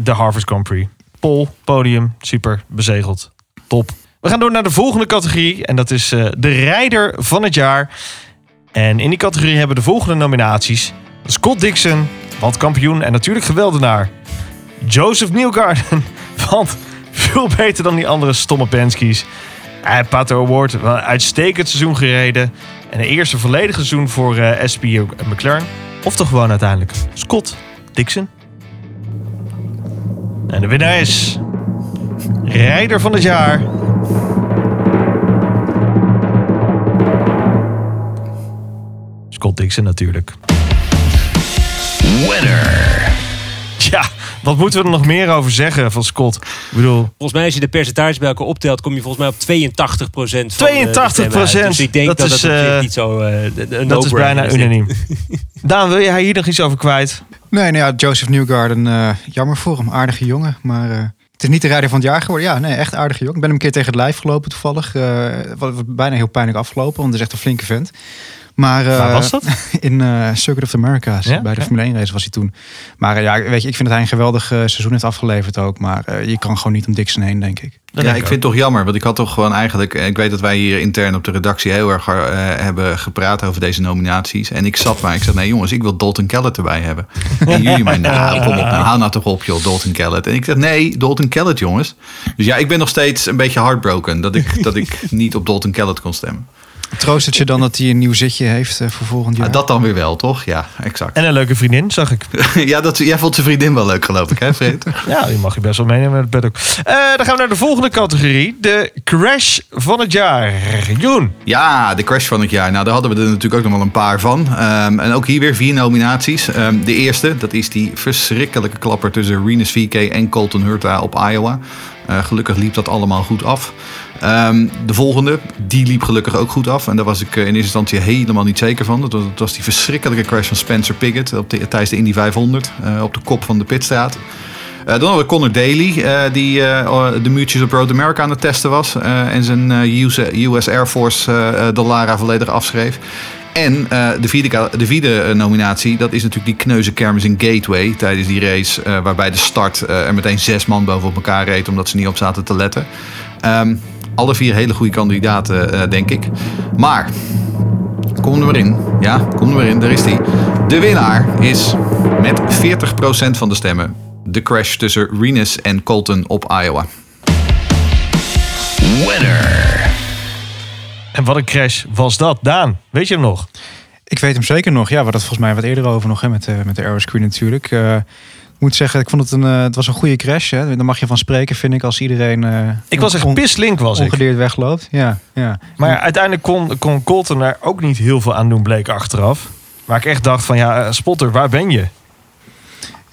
de Harvest Grand Prix. Pol, podium, super, bezegeld. Top. We gaan door naar de volgende categorie. En dat is eh, de rijder van het jaar. En in die categorie hebben we de volgende nominaties. Scott Dixon, want kampioen en natuurlijk geweldenaar. Joseph Newgarden, want veel beter dan die andere stomme Penske's. Hij Pato Award, een uitstekend seizoen gereden. En een eerste volledige seizoen voor eh SP McLaren. Of toch gewoon uiteindelijk Scott Dixon. En de winnaar is... Rijder van het jaar. Scott Dixon natuurlijk. Winner. Wat moeten we er nog meer over zeggen van Scott? Ik bedoel, Volgens mij, als je de percentages bij elkaar optelt, kom je volgens mij op 82 procent. 82%, Dus ik denk dat dat, is, zich eh, niet zo. eh, een- een dat is bijna unaniem. Daan, wil jij hier nog iets over kwijt? Nee, nou ja, Joseph Newgarden, eh, jammer voor hem. Aardige jongen, maar eh, het is niet de rijder van het jaar geworden. Ja, nee, echt aardige jongen. Ik ben hem een keer tegen het lijf gelopen toevallig. eh wat, wat bijna heel pijnlijk afgelopen, want het is echt een flinke vent. Maar, eh, Waar was dat? In eh, Circuit of the Americas. Ja? Bij de. Formule 1 race was hij toen. Maar eh, ja, weet je, ik vind dat hij een geweldig eh, seizoen heeft afgeleverd ook. Maar eh, je kan gewoon niet om Dixon heen, denk ik. ja, ik vind het toch jammer. Want ik had toch gewoon eigenlijk... eh, Ik weet dat wij hier intern op de redactie heel erg eh, hebben gepraat over deze nominaties. En ik zat maar. Ik zei, nee jongens, ik wil Dalton Kellett erbij hebben. En jullie mij, nou kom op, nou, hou nou toch op joh, Dalton Kellett. En ik zeg, nee, Dalton Kellett jongens. Dus ja, ik ben nog steeds een beetje heartbroken dat ik, dat ik niet op Dalton Kellett kon stemmen. Troost het je dan dat hij een nieuw zitje heeft eh, voor volgend jaar? Ah, dat dan weer wel, toch? Ja, exact. En een leuke vriendin, zag ik. ja, dat, jij vond zijn vriendin wel leuk geloof ik, hè Fred? Ja, die mag je best wel meenemen het bed ook. Eh, dan gaan we naar de volgende categorie. De crash van het jaar. Jeroen. Ja, de crash van het jaar. Nou, daar hadden we er natuurlijk ook nog wel een paar van. Ehm, en ook hier weer vier nominaties. Ehm, de eerste, dat is die verschrikkelijke klapper tussen Renus VK en Colton Hurta op Iowa. Eh, gelukkig liep dat allemaal goed af. Ehm, de volgende, die liep gelukkig ook goed af. En daar was ik eh, in eerste instantie helemaal niet zeker van. Dat was, die verschrikkelijke crash van Spencer Piggott op de, tijdens de Indy 500. eh, op de kop van de pitstraat. Eh, dan hadden we Connor Daly, die de muurtjes op Road America aan het testen was. en zijn US, US Air Force de Lara volledig afschreef. En de vierde, de nominatie, dat is natuurlijk die kneuze kermis in Gateway tijdens die race. waarbij de start er meteen zes man boven op elkaar reed omdat ze niet op zaten te letten. Ehm, alle vier hele goede kandidaten, eh, denk ik. Maar, kom er maar in. Ja, kom er maar in. Daar is die. De winnaar is met 40% van de stemmen de crash tussen Renus en Colton op Iowa. Winner. En wat een crash was dat. Daan, weet je hem nog? Ik weet hem zeker nog. Ja, we hadden het volgens mij wat eerder over nog hè, met, de met de aeroscreen natuurlijk. Eh, ik moet zeggen, ik vond het een, eh, het was een goede crash. Hè. Daar mag je van spreken, vind ik, als iedereen... eh, Ik was echt pislink, was ik. Ongedeerd wegloopt. Ja, ja. Maar ja, uiteindelijk kon, kon Colton er ook niet heel veel aan doen, bleek achteraf. Maar ik echt dacht van, ja, eh, Spotter, waar ben je?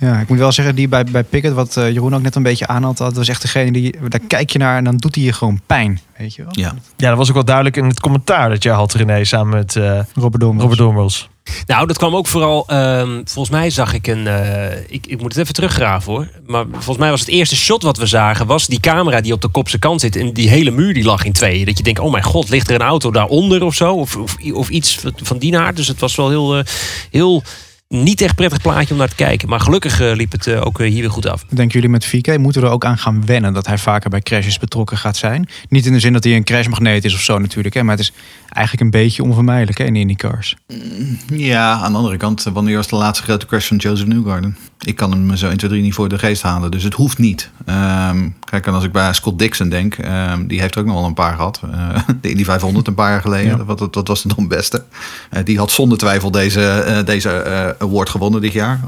Ja, ik moet wel zeggen, die bij, bij Pickett, wat eh, Jeroen ook net een beetje aanhad, dat was echt degene die, daar kijk je naar en dan doet hij je gewoon pijn. Weet je wel? Ja. Ja, dat was ook wel duidelijk in het commentaar dat jij had, René, samen met eh Robert Dormels. Robert Dormels. Nou, dat kwam ook vooral. ehm, volgens mij zag ik een. eh, ik, ik moet het even teruggraven hoor. Maar volgens mij was het eerste shot wat we zagen. was die camera die op de kopse kant zit. En die hele muur die lag in tweeën. Dat je denkt: oh mijn god, ligt er een auto daaronder of zo? Of, of, of iets van die naart. Dus het was wel heel. eh, heel niet echt prettig plaatje om naar te kijken. Maar gelukkig eh, liep het eh, ook eh, hier weer goed af. Denken jullie met VK, moeten we er ook aan gaan wennen dat hij vaker bij crashes betrokken gaat zijn? Niet in de zin dat hij een crashmagneet is of zo natuurlijk, hè, maar het is eigenlijk een beetje onvermijdelijk hè, in IndyCars. Ja, aan de andere kant, wanneer was de laatste grote crash van Joseph Newgarden? Ik kan hem zo 1, 2, 3 niet voor de geest halen, dus het hoeft niet. Ehm, kijk, en als ik bij Scott Dixon denk, ehm, die heeft er ook nog wel een paar gehad. Eh, de Indy 500 een paar jaar geleden, wat, wat, wat was dan beste? Eh, die had zonder twijfel deze, eh, deze eh, award gewonnen dit jaar.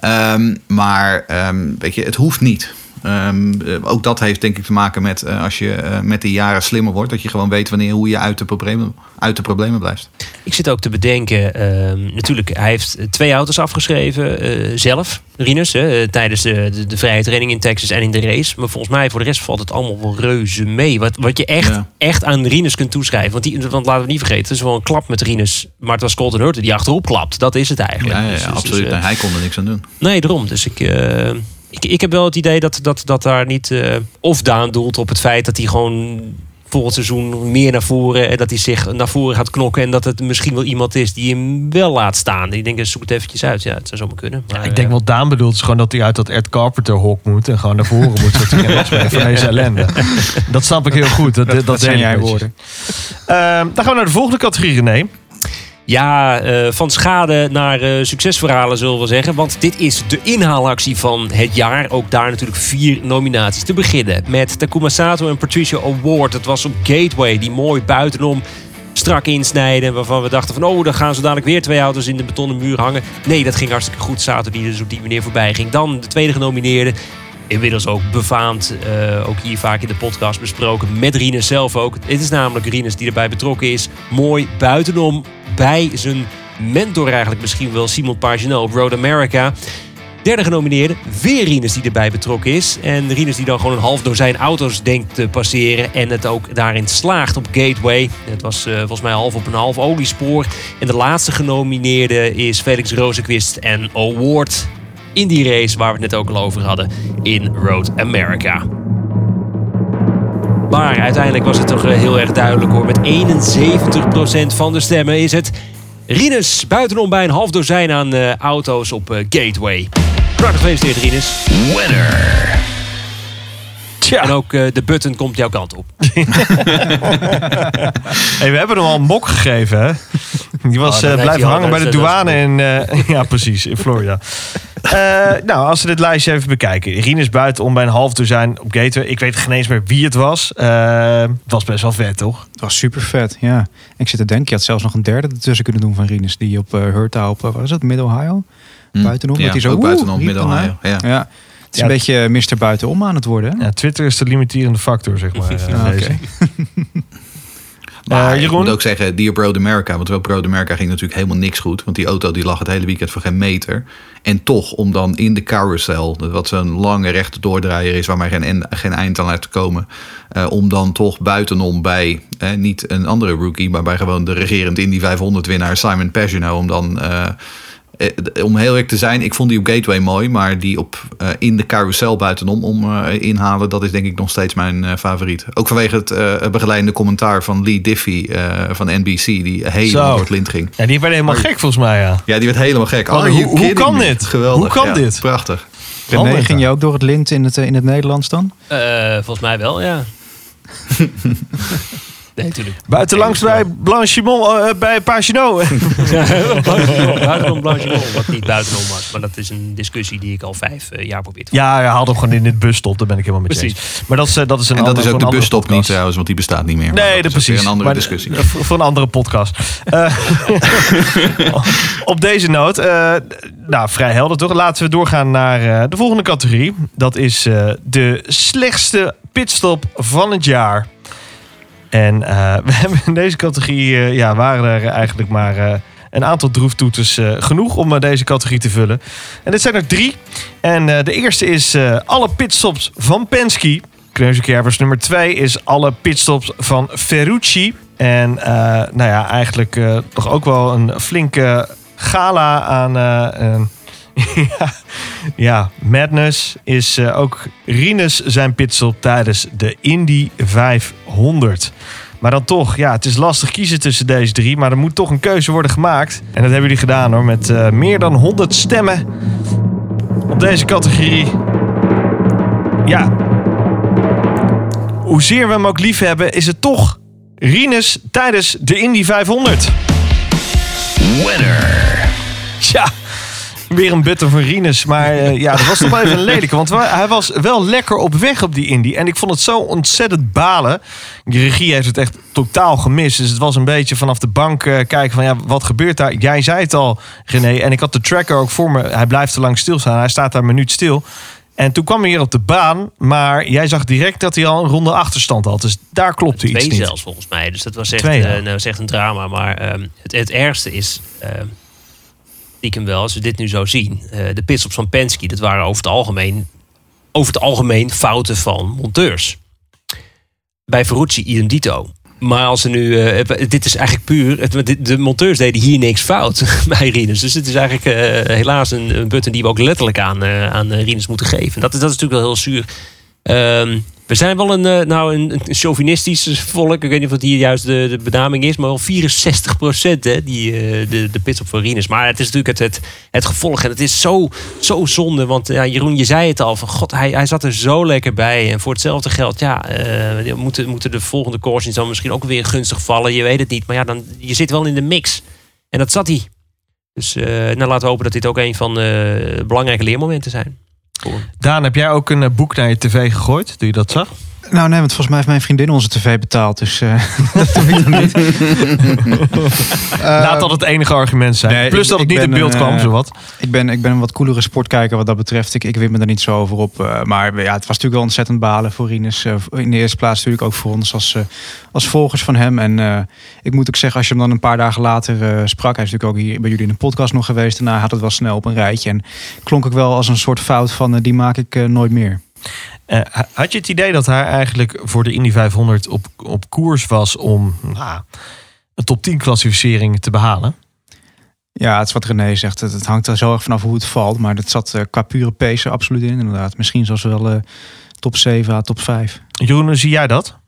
Ehm, maar ehm, weet je, het hoeft niet. Ehm, eh, ook dat heeft denk ik te maken met eh, als je eh, met de jaren slimmer wordt, dat je gewoon weet wanneer hoe je uit de problemen, uit de problemen blijft. Ik zit ook te bedenken, ehm, natuurlijk, hij heeft twee auto's afgeschreven zelf, Rinus, hè, tijdens de, de, de vrije training in Texas en in de race. Maar volgens mij voor de rest valt het allemaal wel reuze mee. Wat, wat je echt, Ja. echt aan Rinus kunt toeschrijven. Want, die, want laten we niet vergeten, het is wel een klap met Rinus. Maar het was Colton Hurter die achterop klapt. Dat is het eigenlijk. Ja, ja, ja, Dus- dus- absoluut. dus, hij kon er niks aan doen. Nee, daarom. Dus ik, ik, ik heb wel het idee dat, dat, dat daar niet... eh, of Daan doelt op het feit dat hij gewoon volgend seizoen meer naar voren... en dat hij zich naar voren gaat knokken... en dat het misschien wel iemand is die hem wel laat staan. Ik denk, zoek het eventjes uit. Ja, het zou zomaar kunnen. Maar, Ik denk eh, wat Daan bedoelt is gewoon dat hij uit dat Ed Carpenter hok moet en gewoon naar voren moet. Zodat hij geen last meer heeft van deze ellende. Dat snap ik heel goed. Dat, dat, Dat zijn jij woorden. Ehm, dan gaan we naar de volgende categorie, René. Ja, eh, van schade naar eh, succesverhalen zullen we zeggen. Want dit is de inhaalactie van het jaar. Ook daar natuurlijk vier nominaties. Te beginnen met Takuma Sato en Patricia Award. Het was op Gateway, die mooi buitenom strak insnijden. Waarvan we dachten van, oh, dan gaan zo dadelijk weer twee auto's in de betonnen muur hangen. Nee, dat ging hartstikke goed. Sato die dus op die manier voorbij ging. Dan de tweede genomineerde. Inmiddels ook befaamd, eh, ook hier vaak in de podcast besproken. Met Rinus zelf ook. Het is namelijk Rinus die erbij betrokken is. Mooi buitenom bij zijn mentor eigenlijk misschien wel. Simon Pagenaud op Road America. Derde genomineerde, weer Rinus die erbij betrokken is. En Rinus die dan gewoon een half dozijn auto's denkt te passeren. En het ook daarin slaagt op Gateway. Het was eh, volgens mij half op een half oliespoor. En de laatste genomineerde is Felix Rozenquist en Award. In die race waar we het net ook al over hadden. In Road America. Maar uiteindelijk was het toch eh, heel erg duidelijk hoor. Met 71% van de stemmen is het Rinus buitenom bij een half dozijn aan eh, auto's op eh, Gateway. Hartelijk gefeliciteerd Rinus. Winner. En ook eh, de button komt jouw kant op. Hey, we hebben hem al een mok gegeven, hè? Die was Oh, eh, blijven hangen bij de is- is douane in... eh, ja, precies, in Florida. Eh, nou, als we dit lijstje even bekijken. Rinus buitenom bij een half dozijn op Gateway. Ik weet geen eens meer wie het was. Eh, het was best wel vet, toch? Het was super vet, ja. Ik zit te denken, je had zelfs nog een derde ertussen kunnen doen van Rinus. Die op uh, Hurta op, uh, wat is dat, Mid-Ohio? Buitenom. Hm. Ja, dat hij zo, ook woe, buitenom, Mid-Ohio, ja. ja. Het is Ja, een beetje Mr. Buitenom aan het worden. Hè? Ja, Twitter is de limiterende factor, zeg maar. eh, Ah, oké. Maar Eh, ik moet ook zeggen, die op Road America, want op Road America ging natuurlijk helemaal niks goed. Want die auto die lag het hele weekend voor geen meter. En toch, om dan in de carousel, wat zo'n lange rechte doordraaier is, waar maar geen, en- geen eind aan uit te komen. eh, om dan toch buitenom bij, eh, niet een andere rookie, maar bij gewoon de regerend Indy 500 winnaar Simon Pagenaud, om dan... om heel eerlijk te zijn, ik vond die op Gateway mooi, maar die op eh, in de carousel buitenom om eh, inhalen, dat is denk ik nog steeds mijn eh, favoriet. Ook vanwege het eh, begeleidende commentaar van Lee Diffie eh, van NBC, die helemaal door het lint ging. Ja, die werden helemaal gek volgens mij, ja. Ja, die werd helemaal gek. Are hoe- hoe kan me? dit? Geweldig. Hoe kan Ja, dit? Prachtig. René, ging je ook door het lint in het, eh, in het Nederlands dan? Eh, volgens mij wel, ja. nee, natuurlijk. Buitenlangs bij Blanchimont, eh, bij Paginot. buitenom Blanchimont, wat niet buitenom was. Maar dat is een discussie die ik al vijf eh, jaar probeer te Ja, hij haal hem gewoon in dit busstop. Daar ben ik helemaal met je Precies. eens. Maar dat is, eh, dat is een En dat andere- is ook de busstop niet trouwens, want die bestaat niet meer. Nee, dat dat is precies. een andere Maar, discussie. Voor, voor een andere podcast. Eh, op deze noot, eh, nou vrij helder toch? Laten we doorgaan naar eh, de volgende categorie. Dat is eh, de slechtste pitstop van het jaar. En eh, we hebben in deze categorie, eh, ja, waren er eigenlijk maar eh, een aantal droeftoeters eh, genoeg om deze categorie te vullen. En dit zijn er drie. En de eerste is alle pitstops van Penske. Kneuzenkervers nummer twee is alle pitstops van Ferrucci. En nou ja, eigenlijk toch ook wel een flinke gala aan... ja, ja, Madness is eh, ook Rinus zijn pitstop tijdens de Indy 500. Maar dan toch, ja, het is lastig kiezen tussen deze drie. Maar er moet toch een keuze worden gemaakt. En dat hebben jullie gedaan hoor, met eh, meer dan 100 stemmen op deze categorie. Ja, hoezeer we hem ook lief hebben, is het toch Rinus tijdens de Indy 500. Winner. Ja, weer een butter van Rinus. Maar eh, ja, dat was toch wel even een lelijke. Want wa- hij was wel lekker op weg op die Indy. En ik vond het zo ontzettend balen. De regie heeft het echt totaal gemist. Dus het was een beetje vanaf de bank eh, kijken van... ja, wat gebeurt daar? Jij zei het al, René. En ik had de tracker ook voor me. Hij blijft te lang stilstaan. Hij staat daar een minuut stil. En toen kwam hij hier op de baan. Maar jij zag direct dat hij al een ronde achterstand had. Dus daar klopte iets Twee niet. zelfs volgens mij. Dus dat was echt, Twee, eh, nou, echt een drama. Maar ehm, het, het ergste is, ehm stiekem wel, als we dit nu zo zien. eh, de pitstops van Penske, dat waren over het algemeen, over het algemeen fouten van monteurs. Bij Ferrucci idem dito. Maar als ze nu, eh, dit is eigenlijk puur, het, de, de monteurs deden hier niks fout bij Rinus. Dus het is eigenlijk eh, helaas een, een button die we ook letterlijk aan, aan Rinus moeten geven. Dat, is- dat is natuurlijk wel heel zuur. Ehm, we zijn wel een, eh, nou, een, chauvinistisch volk. Ik weet niet of dat hier juist de, de benaming is. Maar wel 64 procent, die, eh, de, de pitstop van Rinus. Maar het is natuurlijk het, het, het gevolg. En het is zo, zo zonde. Want ja, Jeroen, je zei het al. Van, God, hij, hij zat er zo lekker bij. En voor hetzelfde geld, ja, eh, moeten, moeten de volgende cautions dan misschien ook weer gunstig vallen. Je weet het niet. Maar ja, dan, je zit wel in de mix. En dat zat hij. Dus eh, nou, laten we hopen dat dit ook een van de belangrijke leermomenten zijn. Daan, heb jij ook een eh, boek naar je tv gegooid? Toen je dat zag? Nou nee, want volgens mij heeft mijn vriendin onze tv betaald. Dus eh, dat doe ik niet. Laat dat het enige argument zijn. Nee, Plus ik- dat het ik niet in beeld kwam, eh, zowat. Ik ben, ik ben een wat coolere sportkijker wat dat betreft. Ik, ik win me daar niet zo over op. eh, maar ja, het was natuurlijk wel ontzettend balen voor eh, in de eerste plaats natuurlijk ook voor ons als, eh, als volgers van hem. En eh, ik moet ook zeggen, als je hem dan een paar dagen later eh, sprak... hij is natuurlijk ook hier bij jullie in de podcast nog geweest. Daarna had het wel snel op een rijtje. En klonk ik wel als een soort fout van... eh, die maak ik eh, nooit meer. Eh, had je het idee dat hij eigenlijk voor de Indy 500 op, op koers was om nou, een top 10 klassificering te behalen? Ja, het is wat René zegt. Het, het hangt er zo erg vanaf hoe het valt. Maar dat zat eh, qua pure pace absoluut in, inderdaad. Misschien zelfs wel eh, top 7 à top 5. Jeroen, zie jij dat?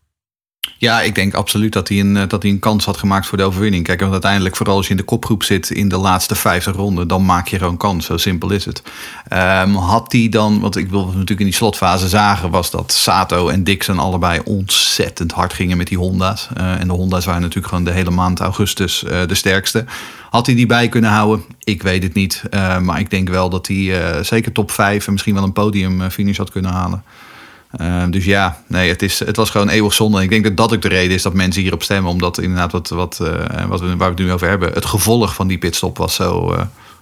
Ja, ik denk absoluut dat hij, een, eh, dat hij een kans had gemaakt voor de overwinning. Kijk, want uiteindelijk, vooral als je in de kopgroep zit in de laatste 50 ronden, dan maak je gewoon kans. Zo simpel is het. Ehm, had hij dan, wat ik wil natuurlijk in die slotfase zagen, was dat Sato en Dixon allebei ontzettend hard gingen met die Honda's. Eh, en de Honda's waren natuurlijk gewoon de hele maand augustus eh, de sterkste. Had hij die bij kunnen houden? Ik weet het niet. Maar ik denk wel dat hij zeker top 5 en misschien wel een podiumfinish had kunnen halen. Ehm, dus ja, nee, het, is, het was gewoon eeuwig zonde. En ik denk dat dat ook de reden is dat mensen hierop stemmen. Omdat inderdaad, wat, wat, eh, wat we, waar we het nu over hebben, het gevolg van die pitstop was zo, eh,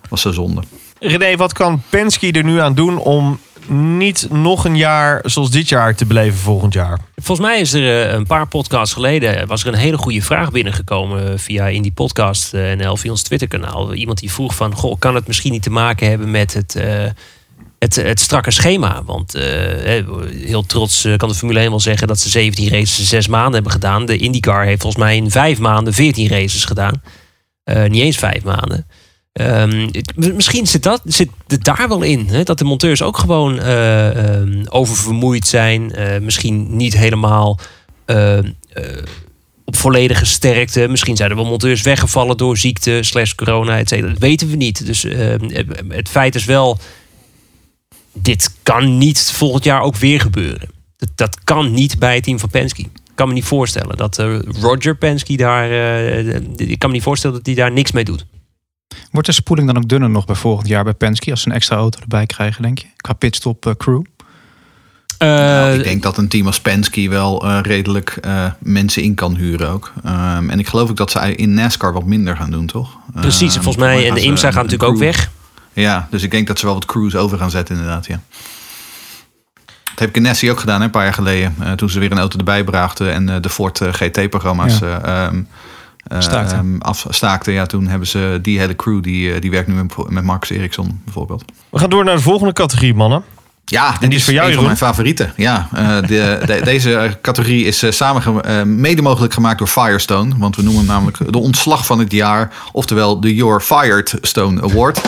was zo zonde. René, wat kan Penske er nu aan doen om niet nog een jaar zoals dit jaar te beleven volgend jaar? Volgens mij is er eh, een paar podcasts geleden was er een hele goede vraag binnengekomen via in die podcast NL via ons Twitter kanaal. Iemand die vroeg van, goh, kan het misschien niet te maken hebben met het, eh, het, het strakke schema? Want eh, heel trots eh, kan de Formule 1 wel zeggen dat ze 17 races in 6 maanden hebben gedaan. De IndyCar heeft volgens mij in 5 maanden 14 races gedaan. Eh, niet eens 5 maanden. Ehm, misschien zit, dat, zit het daar wel in. Hè? Dat de monteurs ook gewoon eh, ehm, oververmoeid zijn. misschien niet helemaal op volledige sterkte. Misschien zijn er wel monteurs weggevallen door ziekte, slash corona, et. Dat weten we niet. Dus eh, het feit is wel... Dit kan niet volgend jaar ook weer gebeuren. Dat, dat kan niet bij het team van Penske. Ik kan me niet voorstellen dat eh, Roger Penske daar... eh, ik kan me niet voorstellen dat hij daar niks mee doet. Wordt de spoeling dan ook dunner nog bij volgend jaar bij Penske... als ze een extra auto erbij krijgen, denk je? Qua pitstop eh, crew? Nou, ik denk dat een team als Penske wel eh, redelijk eh, mensen in kan huren ook. Ehm, en ik geloof ook dat ze in NASCAR wat minder gaan doen, toch? Precies, Ehm, volgens mij. En de IMSA gaat een natuurlijk ook weg. Ja, dus ik denk dat ze wel wat crews over gaan zetten inderdaad, ja. Dat heb Ganassi ook gedaan hè, een paar jaar geleden. eh, toen ze weer een auto erbij brachten en eh, de Ford eh, GT-programma's Ja. ehm Staakten. ehm, afstaakten. Ja, toen hebben ze die hele crew, die, die werkt nu met, met Marcus Ericsson bijvoorbeeld. We gaan door naar de volgende categorie, mannen. Ja, en die is voor jou, een van mijn favorieten. Ja, de, de- deze categorie is samen mede mogelijk gemaakt door Firestone. Want we noemen hem namelijk de ontslag van het jaar. Oftewel de Your Fired Stone Award.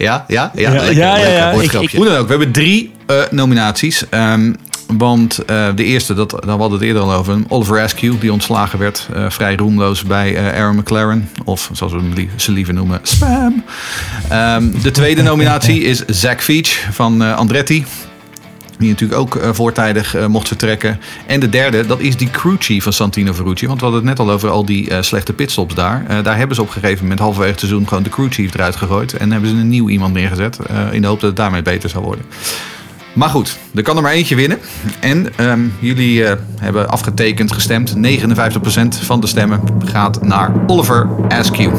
Ja, ja, ja. Ja, lekker, ja, ja, lekker ja. woordgrapje. Ik- ik- Hoe dan ook, we hebben drie eh, nominaties. Ehm, Want eh, de eerste, dat, daar hadden we het eerder al over, Oliver Askew, die ontslagen werd. eh, vrij roemloos bij eh, Aaron McLaren. Of zoals we hem ze liever noemen, Spam. Ehm, de tweede nominatie is Zach Veach van eh, Andretti. Die natuurlijk ook eh, voortijdig eh, mocht vertrekken. En de derde, dat is die crew chief van Santino Ferrucci. Want we hadden het net al over al die eh, slechte pitstops daar. Daar hebben ze op een gegeven moment halverwege het seizoen gewoon de crew chief eruit gegooid. En hebben ze een nieuw iemand neergezet. in de hoop dat het daarmee beter zou worden. Maar goed, er kan er maar eentje winnen. En ehm, jullie hebben afgetekend, gestemd. 59% van de stemmen gaat naar Oliver Askew.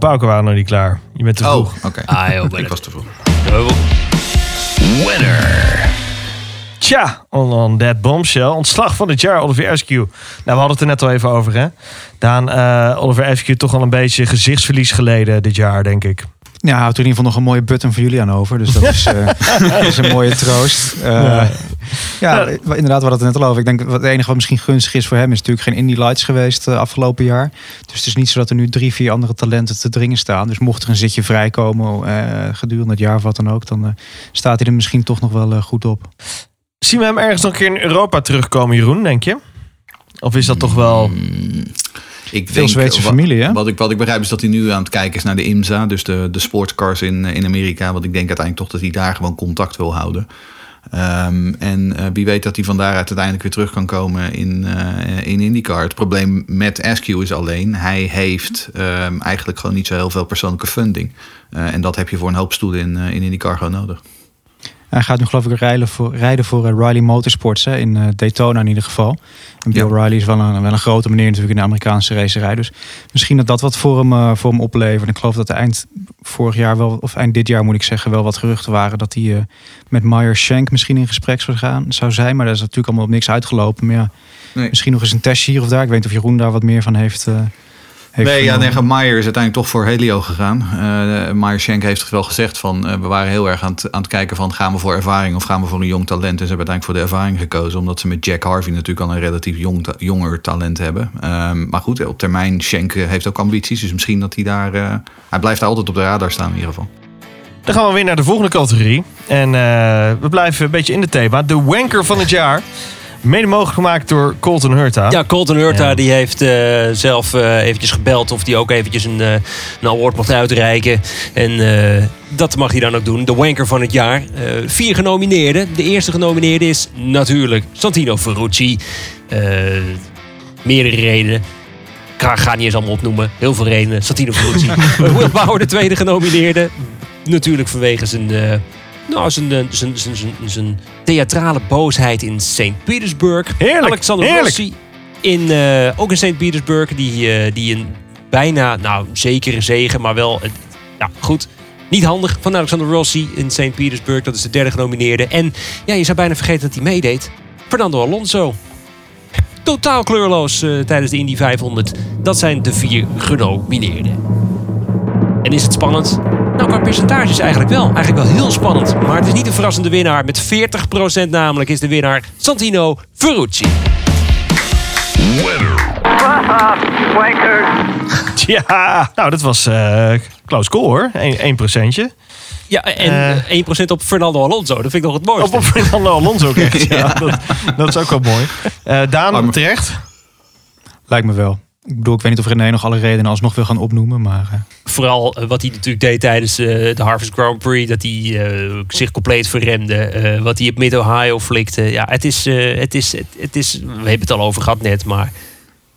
Pauken waren nog niet klaar. Je bent te Oh, vroeg. oké. Ah, joh, Ik was te vroeg. Winner. Tja, on, on that bombshell. Ontslag van het jaar, Oliver Askew. Nou, we hadden het er net al even over, hè. Daan, eh, Oliver Askew toch al een beetje gezichtsverlies geleden dit jaar, denk ik. Ja, houdt er in ieder geval nog een mooie button voor jullie aan over. Dus dat is, eh, dat is een mooie troost. Eh, Ja. ja, inderdaad, we hadden het net al over. Ik denk wat het enige wat misschien gunstig is voor hem... is natuurlijk geen Indy Lights geweest eh, afgelopen jaar. Dus het is niet zo dat er nu drie, vier andere talenten te dringen staan. Dus mocht er een zitje vrijkomen eh, gedurende het jaar of wat dan ook... dan eh, staat hij er misschien toch nog wel eh, goed op. Zien we hem ergens nog een keer in Europa terugkomen, Jeroen, denk je? Of is dat toch wel... Ik Veel Zweedse wa- familie, hè? Wat ik, wat ik begrijp is dat hij nu aan het kijken is naar de IMSA, dus de, de sportscars in, in Amerika. Want ik denk uiteindelijk toch dat hij daar gewoon contact wil houden. Ehm, en eh, wie weet dat hij van daaruit uiteindelijk weer terug kan komen in, eh, in IndyCar. Het probleem met Askew is alleen, hij heeft ehm, eigenlijk gewoon niet zo heel veel persoonlijke funding. Eh, en dat heb je voor een hoop stoelen in, eh, in IndyCar gewoon nodig. Hij gaat nu geloof ik rijden voor, rijden voor eh, Riley Motorsports hè, in eh, Daytona in ieder geval. En Bill Riley is wel een, wel een grote meneer natuurlijk in de Amerikaanse racerij. Dus misschien dat dat wat voor hem, eh, voor hem oplevert. Ik geloof dat er eind vorig jaar wel, of eind dit jaar moet ik zeggen, wel wat geruchten waren dat hij met Meyer Shank misschien in gesprek zou, gaan, zou zijn. Maar daar is natuurlijk allemaal op niks uitgelopen. Maar ja, Nee. misschien nog eens een testje hier of daar. Ik weet niet of Jeroen daar wat meer van heeft. Eh, Nee, ja, nee, is uiteindelijk toch voor Helio gegaan. Uh, Meyer Schenk heeft het wel gezegd van... eh, we waren heel erg aan het, aan het kijken van... gaan we voor ervaring of gaan we voor een jong talent? En ze hebben uiteindelijk voor de ervaring gekozen... omdat ze met Jack Harvey natuurlijk al een relatief jong, ta- jonger talent hebben. Ehm, maar goed, op termijn, Schenk eh, heeft ook ambities. Dus misschien dat hij daar... eh, hij blijft daar altijd op de radar staan in ieder geval. Dan gaan we weer naar de volgende categorie. En eh, we blijven een beetje in het thema. De wanker van het jaar. Mede mogelijk gemaakt door Colton Hurta. Ja, Colton Hurta Ja. die heeft eh, zelf eh, eventjes gebeld of hij ook eventjes een, eh, een award mocht uitreiken. En eh, dat mag hij dan ook doen. De wanker van het jaar. Eh, vier genomineerden. De eerste genomineerde is natuurlijk Santino Ferrucci. Eh, meerdere redenen. Ik ga, ga niet eens allemaal opnoemen. Heel veel redenen. Santino Ferrucci. Will Bauer, de tweede genomineerde. Natuurlijk vanwege zijn, eh, nou, zijn, zijn, zijn, zijn, zijn theatrale boosheid in St. Petersburg. Heerlijk, Alexander heerlijk. Rossi in, eh, ook in St. Petersburg. Die, eh, die een bijna, nou zekere zegen, maar wel, eh, nou goed... Niet handig van Alexander Rossi in St. Petersburg. Dat is de derde genomineerde. En ja, je zou bijna vergeten dat hij meedeed. Fernando Alonso. Totaal kleurloos eh, tijdens de Indy 500. Dat zijn de vier genomineerden. En is het spannend? Percentages eigenlijk wel. Eigenlijk wel heel spannend. Maar het is niet een verrassende winnaar. Met 40% namelijk is de winnaar Santino Ferrucci. Ja, nou dat was eh close call hoor. 1 procentje. Ja, en Eh. eh, 1% op Fernando Alonso. Dat vind ik nog het mooiste. Op, op Fernando Alonso ook echt. ja. dat, dat is ook wel mooi. Eh, Daan, terecht. Lijkt me wel. Ik bedoel, ik weet niet of René nog alle redenen alsnog wil gaan opnoemen. Maar eh, Vooral eh, wat hij natuurlijk deed tijdens eh, de Harvest Grand Prix. Dat hij zich compleet verremde. wat hij op Mid-Ohio flikte. Ja, het is, het, is, het, is... We hebben het al over gehad net, maar...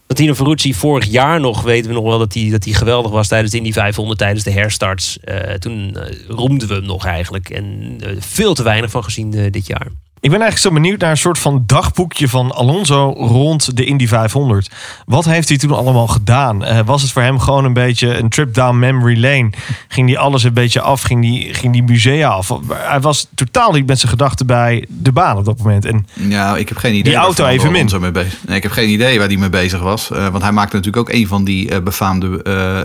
Santino Ferrucci vorig jaar nog, weten we nog wel dat hij, dat hij geweldig was tijdens de Indy 500, tijdens de herstarts. Toen roemden we hem nog eigenlijk. En veel te weinig van gezien dit jaar. Ik ben eigenlijk zo benieuwd naar een soort van dagboekje van Alonso rond de Indy 500. Wat heeft hij toen allemaal gedaan? Eh, was het voor hem gewoon een beetje een trip down memory lane? Ging hij alles een beetje af? Ging die, ging die musea af? Hij was totaal niet met zijn gedachten bij de baan op dat moment. En Ja, ik heb geen idee. Die auto evenmin. Alonso mee bezig. Nee, ik heb geen idee waar hij mee bezig was. Eh, want hij maakte natuurlijk ook een van die eh, befaamde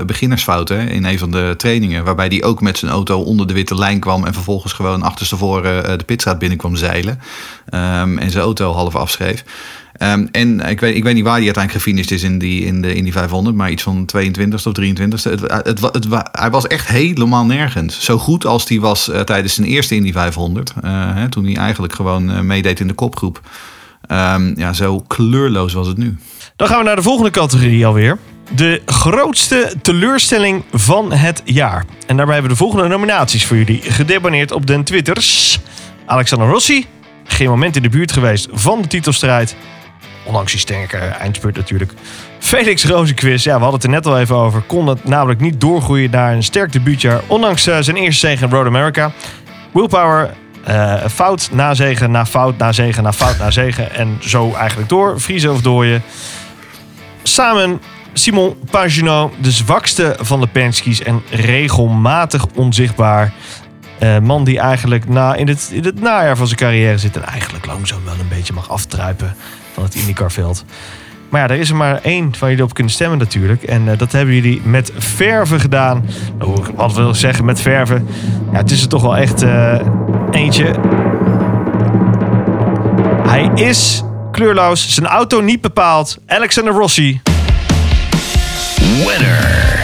beginnersfouten hè, in een van de trainingen. Waarbij hij ook met zijn auto onder de witte lijn kwam en vervolgens gewoon achterstevoren de pitstraat binnenkwam zeilen. Ehm, en zijn auto half afschreef. Ehm, en ik weet, ik weet niet waar hij uiteindelijk gefinished is in, die, in de Indy 500, maar iets van 22 of 23. Het, het, het, hij was echt helemaal nergens. Zo goed als hij was eh, tijdens zijn eerste Indy 500, eh, hè, toen hij eigenlijk gewoon eh, meedeed in de kopgroep. Ehm, ja, zo kleurloos was het nu. Dan gaan we naar de volgende categorie alweer. De grootste teleurstelling van het jaar. En daarbij hebben we de volgende nominaties voor jullie gedeponeerd op de Twitters. Alexander Rossi, geen moment in de buurt geweest van de titelstrijd. Ondanks die sterke eindspurt natuurlijk. Felix Rozenquist, ja, we hadden het er net al even over. Kon het namelijk niet doorgroeien naar een sterk debuutjaar. Ondanks eh, zijn eerste zege in Road America. Willpower, eh, fout na zegen, na fout, na zegen, na fout, na zegen. En zo eigenlijk door. Vriezen of dooien. Samen Simon Pagenaud, de zwakste van de Penske's en regelmatig onzichtbaar. Eh, man die eigenlijk na, in, het, in het najaar van zijn carrière zit en eigenlijk langzaam wel een beetje mag aftruipen van het IndyCar-veld. Maar ja, er is er maar één waar jullie op kunnen stemmen natuurlijk. En eh, dat hebben jullie met verven gedaan. Nou, wat wil ik zeggen met verven? Ja, het is er toch wel echt eh, eentje. Hij is kleurloos, zijn auto niet bepaald. Alexander Rossi. Winner.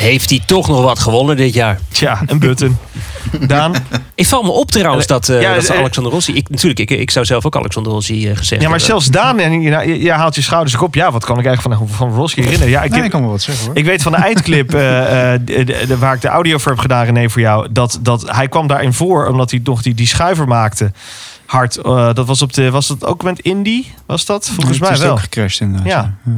Heeft hij toch nog wat gewonnen dit jaar? Tja, een button. Daan? Ik val me op trouwens dat, eh, Ja, dat eh, Alexander Rossi... Ik, natuurlijk, ik, ik zou zelf ook Alexander Rossi eh, gezegd Ja, maar hebben. zelfs Daan, en je, je, je haalt je schouders ook op. Ja, wat kan ik eigenlijk van, van Rossi herinneren? Ja, ik, Nee, ik kan wel wat zeggen hoor. ik weet van de eindclip, eh, eh, de- de- waar ik de audio voor heb gedaan, René, voor jou, dat, dat hij kwam daarin voor omdat hij nog die, die schuiver maakte. Hard. eh, dat was op de, was dat ook met Indy? Was dat? Volgens Het mij is wel. ook gecrashed inderdaad. Ja. Ja,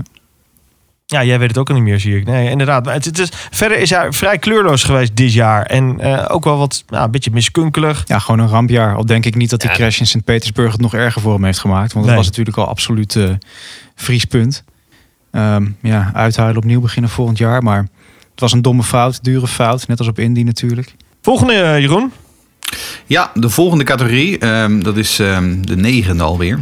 jij weet het ook al niet meer, zie ik. Nee, inderdaad. Maar het, het is, verder is hij vrij kleurloos geweest dit jaar. En eh, ook wel wat, nou, een beetje miskunkelig. Ja, gewoon een rampjaar. Al denk ik niet dat die crash in Sint-Petersburg het nog erger voor hem heeft gemaakt. Want Nee. dat was natuurlijk al absoluut eh vriespunt. Ehm, ja, uithuilen opnieuw beginnen volgend jaar. Maar het was een domme fout, dure fout. Net als op Indy natuurlijk. Volgende, eh, Jeroen. Ja, de volgende categorie, ehm, dat is ehm, de negende alweer.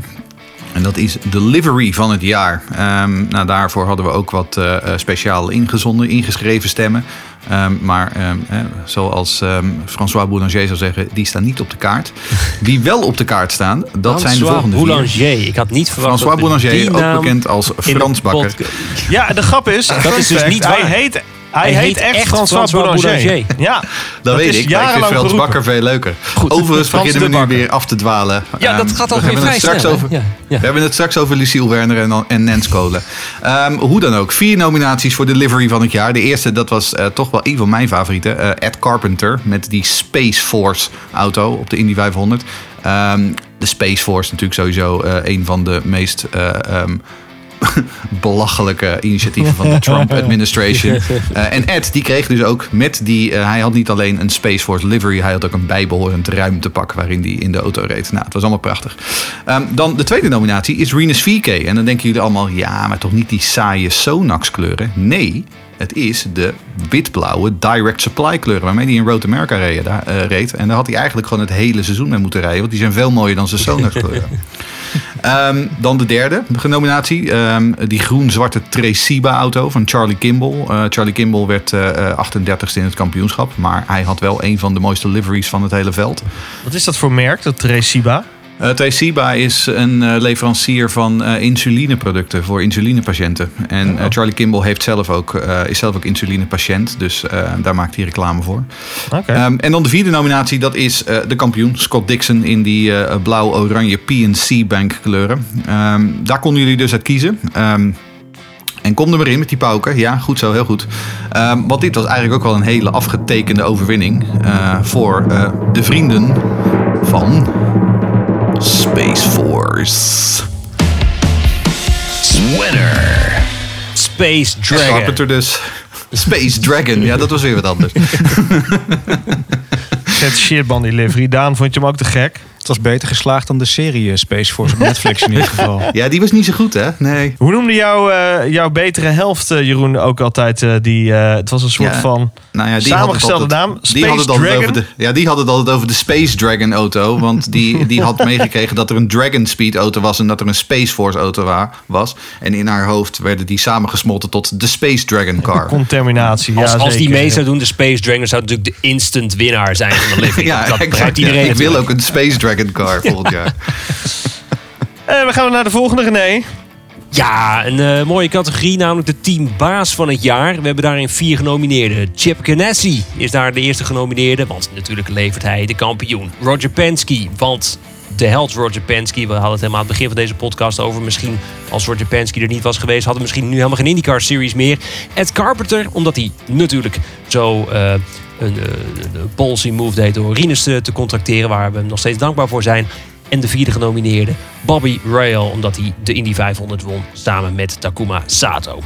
En dat is de livery van het jaar. Ehm, nou, daarvoor hadden we ook wat eh, eh, speciaal ingezonden, ingeschreven stemmen. Ehm, maar ehm, hè, zoals ehm, François Boulanger zou zeggen, die staan niet op de kaart. Die wel op de kaart staan, dat zijn de François volgende Boulanger. vier. Ik had niet verwacht François Boulanger, die ook bekend als Frans Bakker. Ja, de grap is, Dat is dus niet waar. Hij heet, hij Hij heet heet echt echt François, François Boulanger. Boulanger. Ja, Dat, weet ik, maar ik vind Frans. Bakker veel leuker. Goed, Overigens beginnen we nu Bakker. weer af te dwalen. Ja, dat Ehm, gaat we alweer hebben het vrij straks snel, over. Ja, ja. We hebben het straks over Lucille Werner en, en Nens Kolen. Ehm, hoe dan ook, vier nominaties voor de livery van het jaar. De eerste, dat was eh, toch wel een van mijn favorieten. eh, Ed Carpenter met die Space Force auto op de Indy 500. Ehm, de Space Force natuurlijk sowieso eh, een van de meest... belachelijke initiatieven van de Trump administration. Eh, en Ed, die kreeg dus ook met die... eh, hij had niet alleen een Space Force livery... hij had ook een bijbehorend ruimtepak... waarin hij in de auto reed. Nou, het was allemaal prachtig. Ehm, dan de tweede nominatie is Renus VK. En dan denken jullie allemaal... ja, maar toch niet die saaie Sonax kleuren? Nee, het is de witblauwe direct supply kleuren... waarmee hij in Road America reed, eh, reed. En daar had hij eigenlijk gewoon het hele seizoen mee moeten rijden... want die zijn veel mooier dan zijn Sonax kleuren. Ehm, dan de derde nominatie. ehm, die groen-zwarte Tresiba-auto van Charlie Kimball. Eh, Charlie Kimball werd eh, eh, 38ste in het kampioenschap. Maar hij had wel een van de mooiste liveries van het hele veld. Wat is dat voor merk, dat Tresiba? Tresiba is een eh, leverancier van eh, insulineproducten voor insulinepatiënten. En eh, Charlie Kimball heeft zelf ook, is zelf ook insulinepatiënt. Dus daar maakt hij reclame voor. Ehm, en dan de vierde nominatie, dat is de kampioen Scott Dixon in die blauw-oranje PNC Bank kleuren. Ehm, daar konden jullie dus uit kiezen. Ehm, en kom er maar in met die pauken. Ja, goed zo, heel goed. Want dit was eigenlijk ook wel een hele afgetekende overwinning voor de vrienden van Space Force. Winner. Space Dragon. Carpenter dus. Space Dragon, ja, dat was weer wat anders. Zet shit man die livery. Daan, vond je hem ook te gek? Het was beter geslaagd dan de serie eh, Space Force op Netflix in ieder geval. Ja, die was niet zo goed, hè? Nee. Hoe noemde jou, eh, jouw betere helft, eh, Jeroen, ook altijd? eh, die, eh, het was een soort Ja, van Nou ja, die samengestelde het altijd- naam. die Space had het altijd Dragon. over de, ja, die had het altijd over de Space Dragon auto. Want die, die had meegekregen dat er een Dragon Speed auto was en dat er een Space Force auto wa- was. En in haar hoofd werden die samengesmolten tot de Space Dragon car. Contaminatie, ja Als, als die mee zou doen, de Space Dragon, zou het natuurlijk de instant winnaar zijn van de living. Ja, dat begrijpt iedereen Ja, ik wil ook een Space Dragon car volgend jaar. we gaan naar de volgende, René. Ja, een eh, mooie categorie, namelijk de teambaas van het jaar. We hebben daarin vier genomineerden. Chip Ganassi is daar de eerste genomineerde, want natuurlijk levert hij de kampioen. Roger Penske, want de held Roger Penske, we hadden het helemaal aan het begin van deze podcast over. Misschien als Roger Penske er niet was geweest, hadden we misschien nu helemaal geen IndyCar Series meer. Ed Carpenter, omdat hij natuurlijk zo eh, een, uh, een ballsy move deed door Rinus te, te contracteren, waar we hem nog steeds dankbaar voor zijn. En de vierde genomineerde, Bobby Rail, omdat hij de Indy 500 won samen met Takuma Sato.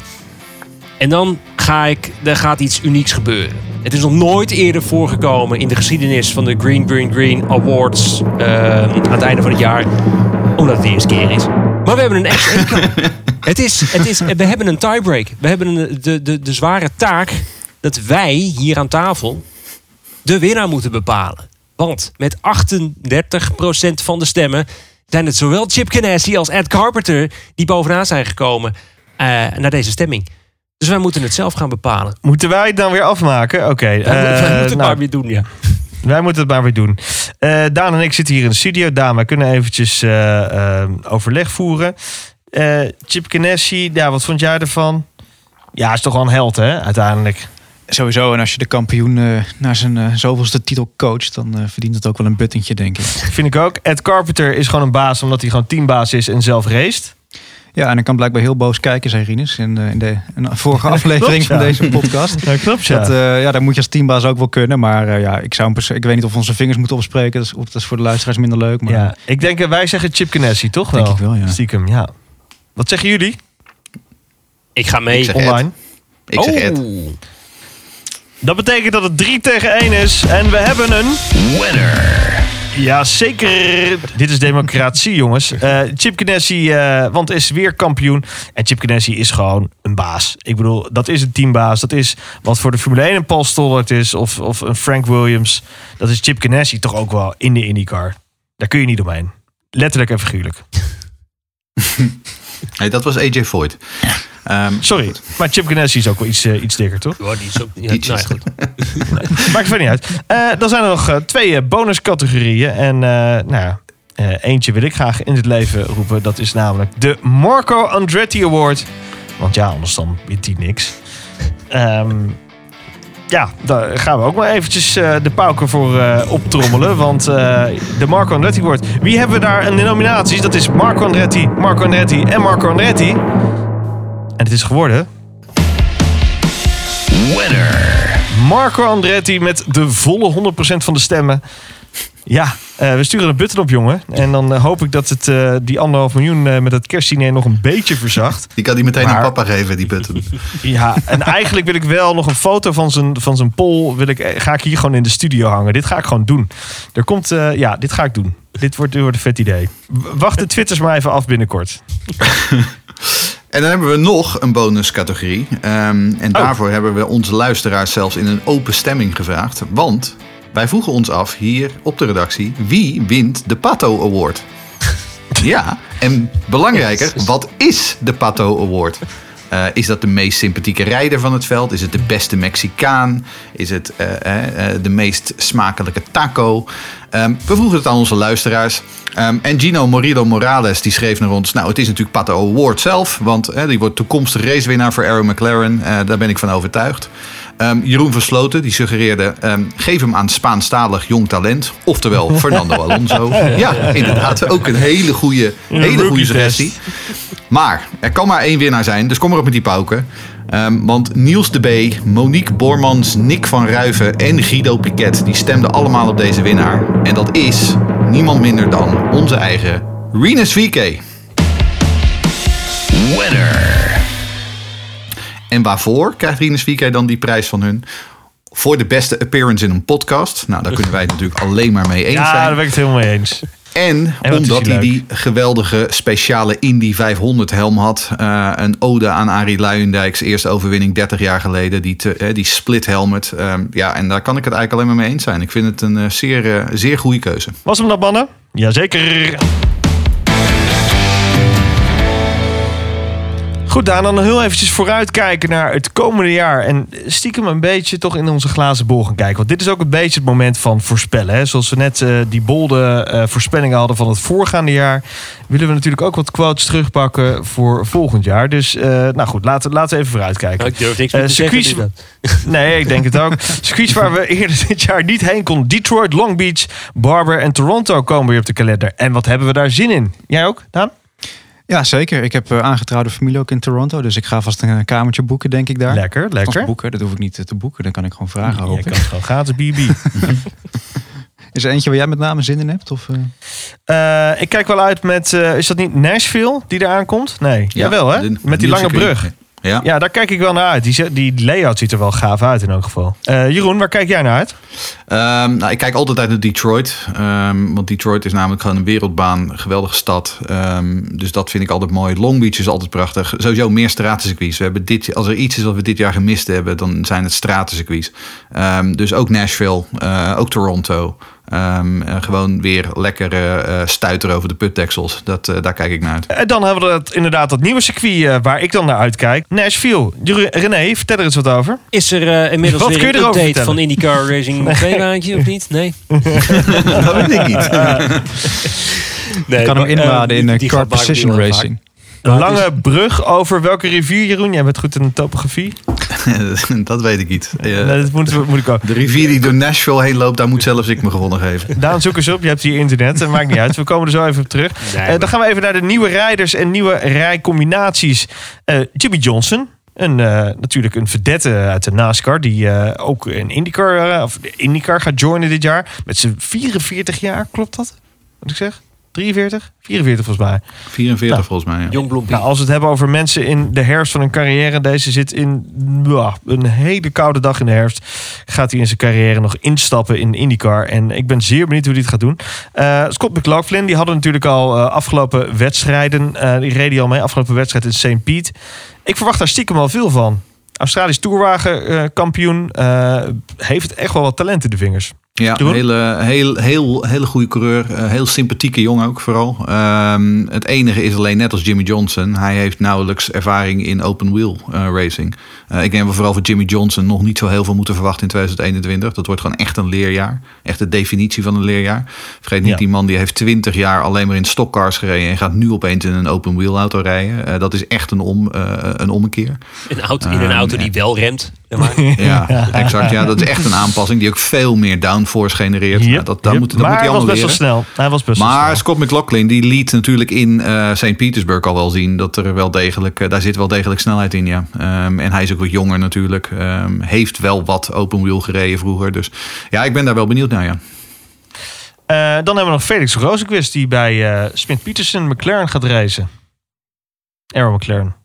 En dan ga ik, er gaat iets unieks gebeuren. Het is nog nooit eerder voorgekomen in de geschiedenis van de Green Green Green Awards eh, aan het einde van het jaar, omdat het de eerste keer is. Maar we hebben een extra. het is, het is, we hebben een tiebreak. We hebben een, de, de, de zware taak dat wij hier aan tafel de winnaar moeten bepalen. Want met 38% van de stemmen zijn het zowel Chip Ganassi als Ed Carpenter die bovenaan zijn gekomen eh, naar deze stemming. Dus wij moeten het zelf gaan bepalen. Moeten wij het dan weer afmaken? Oké. wij eh, moeten het nou, maar weer doen, ja. Wij moeten het maar weer doen. Eh, Daan en ik zitten hier in de studio. Daan, wij kunnen eventjes eh, eh, overleg voeren. Eh, Chip Ganassi, ja, wat vond jij ervan? Ja, is toch wel een held, hè, uiteindelijk. Sowieso, en als je de kampioen eh, naar zijn eh, zoveelste titel coacht, dan eh, verdient het ook wel een buttentje, denk ik. Vind ik ook. Ed Carpenter is gewoon een baas omdat hij gewoon teambaas is en zelf raced. Ja, en ik kan blijkbaar heel boos kijken, zei Rinus, in, de, in de in de vorige aflevering Klopt, ja. van deze podcast. Ja, klopt, ja. Dat, eh, ja, dat moet je als teambaas ook wel kunnen. Maar eh, ja, ik, zou hem pers- ik weet niet of we onze vingers moeten opspreken. Dat is, of dat is voor de luisteraars minder leuk. Maar Ja, ik denk, eh, wij zeggen Chip Ganassi, toch Denk wel? ik wel, ja. Stiekem, ja. Wat zeggen jullie Ik ga mee. Ik zeg Ed. online? Ik zeg Ed. Oh. Dat betekent dat het 3 tegen 1 is. En we hebben een... Winner. Ja, zeker. Dit is democratie, jongens. Eh, Chip Ganassi, eh, want is weer kampioen. En Chip Ganassi is gewoon een baas. Ik bedoel, dat is een teambaas. Dat is wat voor de Formule 1 een Paul Stollard is. Of, of een Frank Williams. Dat is Chip Ganassi toch ook wel in de IndyCar. Daar kun je niet omheen. Letterlijk en figuurlijk. Nee, dat was AJ Voigt. Ehm, Sorry, maar Chip Ganassi is ook wel iets, eh, iets dikker, toch? Ja, die is ook, ja, nou ja, goed. Maakt verder niet uit. Eh, dan zijn er nog eh, twee bonuscategorieën. En eh, nou ja, eh, eentje wil ik graag in het leven roepen. Dat is namelijk de Marco Andretti Award. Want ja, anders dan wint hij niks. Ehm, ja, daar gaan we ook maar eventjes eh, de pauken voor eh, optrommelen. Want eh, de Marco Andretti Award. Wie hebben we daar in de nominaties? Dat is Marco Andretti, Marco Andretti en Marco Andretti. En het is geworden... Winner. Marco Andretti met de volle 100% van de stemmen. Ja, eh, we sturen een button op, jongen. En dan eh, hoop ik dat het eh, die anderhalf miljoen eh, met het kerstdiner nog een beetje verzacht. Die kan hij meteen Maar- aan papa geven, die button. Ja, en eigenlijk wil ik wel nog een foto van zijn, van zijn pol. Wil ik, ga ik hier gewoon in de studio hangen. Dit ga ik gewoon doen. Er komt, eh, ja, dit ga ik doen. Dit wordt, dit wordt een vet idee. Wacht de twitters maar even af binnenkort. En dan hebben we nog een bonuscategorie. Ehm, en daarvoor hebben we onze luisteraars zelfs in een open stemming gevraagd. Want wij vroegen ons af hier op de redactie: wie wint de Pato Award? ja, en belangrijker, wat is de Pato Award? Eh, is dat de meest sympathieke rijder van het veld? Is het de beste Mexicaan? Is het eh, eh, de meest smakelijke taco? Ehm, we vroegen het aan onze luisteraars. Ehm, en Gino Morillo Morales die schreef naar ons... nou, het is natuurlijk Pato Award zelf... want die wordt toekomstig racewinnaar voor Aaron McLaren. Daar ben ik van overtuigd. Ehm, Jeroen Versloten die suggereerde... ehm, geef hem aan Spaanstalig jong talent. Oftewel Fernando Alonso. Ja, inderdaad. Ook een hele goede, hele goede suggestie. Maar er kan maar één winnaar zijn, dus kom erop met die pauken. Ehm, want Niels de B, Monique Bormans, Nick van Ruiven en Guido Piquet... die stemden allemaal op deze winnaar. En dat is niemand minder dan onze eigen Rinus VK. Winner. En waarvoor krijgt Rinus VK dan die prijs van hun? Voor de beste appearance in een podcast. Nou, daar kunnen wij het natuurlijk alleen maar mee eens Ja, zijn. daar ben ik het helemaal mee eens. En, omdat hij leuk. die geweldige speciale Indy 500 helm had. Eh, een ode aan Arie Luijendijks eerste overwinning 30 jaar geleden. Die, te- eh, die split helmet. Ehm, ja, en daar kan ik het eigenlijk alleen maar mee eens zijn. Ik vind het een eh, zeer, zeer goede keuze. Was hem dat, mannen? Jazeker. Goed, Daan, dan heel eventjes vooruitkijken naar het komende jaar. En stiekem een beetje toch in onze glazen bol gaan kijken. Want dit is ook een beetje het moment van voorspellen. Hè? Zoals we net eh, die bolde eh, voorspellingen hadden van het voorgaande jaar... willen we natuurlijk ook wat quotes terugpakken voor volgend jaar. Dus, eh, nou goed, laten, laten we even vooruitkijken. Ik durf niks meer te zeggen, circuits- dus Nee, ik denk het ook. Circuits waar we eerder dit jaar niet heen konden. Detroit, Long Beach, Barber en Toronto komen weer op de kalender. En wat hebben we daar zin in? Jij ook, Daan? Ja, zeker. Ik heb eh, aangetrouwde familie ook in Toronto. Dus ik ga vast een eh, kamertje boeken, denk ik daar. Lekker, lekker. Boeken, dat hoef ik niet eh, te boeken. Dan kan ik gewoon vragen. Je hoop kan ik. het gewoon gratis BB. Is er eentje waar jij met name zin in hebt? Of, eh? Eh, ik kijk wel uit met, eh, is dat niet Nashville die eraan komt? Nee, jawel hè? de- met die lange circuit. brug. Ja. Ja, daar kijk ik wel naar uit. Die, die layout ziet er wel gaaf uit in elk geval. Eh, Jeroen, waar kijk jij naar uit? Ehm, nou, ik kijk altijd uit naar Detroit. Ehm, want Detroit is namelijk gewoon een wereldbaan. Een geweldige stad. Ehm, dus dat vind ik altijd mooi. Long Beach is altijd prachtig. Sowieso meer stratencircuits. We hebben dit, als er iets is wat we dit jaar gemist hebben, dan zijn het stratencircuits. Dus ook Nashville, eh, ook Toronto. Ehm, eh, gewoon weer lekker eh, eh, stuiteren over de putdeksels. Dat, eh, daar kijk ik naar uit. En dan hebben we dat, inderdaad dat nieuwe circuit eh, waar ik dan naar uitkijk. Nashville. René, vertel er eens wat over. Is er eh, inmiddels Wat weer een update vertellen? van IndyCar Racing 2 baantje of niet? Nee? dat weet ik niet. nee ik kan hem inladen in die- die car precision vaak. Een lange brug over welke rivier, Jeroen? Jij bent goed in de topografie. dat weet ik niet. Eh, Nee, dat moet, moet ik ook. de rivier die door Nashville heen loopt, daar moet zelfs ik me gewonnen geven. Daan, zoek eens op. Je hebt hier internet. Dat maakt niet uit. We komen er zo even op terug. Eh, dan gaan we even naar de nieuwe rijders en nieuwe rijcombinaties. Eh, Jimmy Johnson. Een, eh, natuurlijk een verdette uit de NASCAR. Die eh, ook een IndyCar, of de IndyCar gaat joinen dit jaar. Met zijn 44 jaar. Klopt dat? Wat ik zeg? 43? 44 volgens mij. 44 Nou, volgens mij. Ja. Jong. Nou, als we het hebben over mensen in de herfst van hun carrière. Deze zit in een hele koude dag in de herfst. Gaat hij in zijn carrière nog instappen in IndyCar. En ik ben zeer benieuwd hoe hij het gaat doen. Eh, Scott McLaughlin, die hadden natuurlijk al eh, afgelopen wedstrijden. eh, die reed hij al mee. Afgelopen wedstrijd in St. Piet. Ik verwacht daar stiekem al veel van. Australisch toerwagenkampioen. eh heeft echt wel wat talent in de vingers. Ja, Jeroen? hele, heel, heel, hele goede coureur. eh, heel sympathieke jongen ook vooral. Ehm, het enige is alleen net als Jimmy Johnson. Hij heeft nauwelijks ervaring in open wheel eh, racing. Eh, ik denk dat we vooral voor Jimmy Johnson nog niet zo heel veel moeten verwachten in 2021. Dat wordt gewoon echt een leerjaar. Echt de definitie van een leerjaar. Vergeet niet, Ja. die man die heeft 20 jaar alleen maar in stockcars gereden. En gaat nu opeens in een open wheel auto rijden. Eh, dat is echt een, om, eh, een ommekeer. Een auto, in een Ehm, auto die wel remt. Zeg maar. Ja, exact. Ja, dat is echt een aanpassing die ook veel meer downforce genereert. Yep, Nou, dat, dat yep. moet, dat maar moet hij hij was best wel snel. Hij was best wel Maar snel. Scott McLaughlin die liet natuurlijk in eh St. Petersburg al wel zien dat er wel degelijk, eh, daar zit wel degelijk snelheid in, ja. Ehm, en hij is ook wat jonger natuurlijk. Ehm, heeft wel wat open wheel gereden vroeger. Dus ja, ik ben daar wel benieuwd naar, ja. Eh, dan hebben we nog Felix Rozenquist die bij eh Smith Peterson McLaren gaat racen. Arrow McLaren.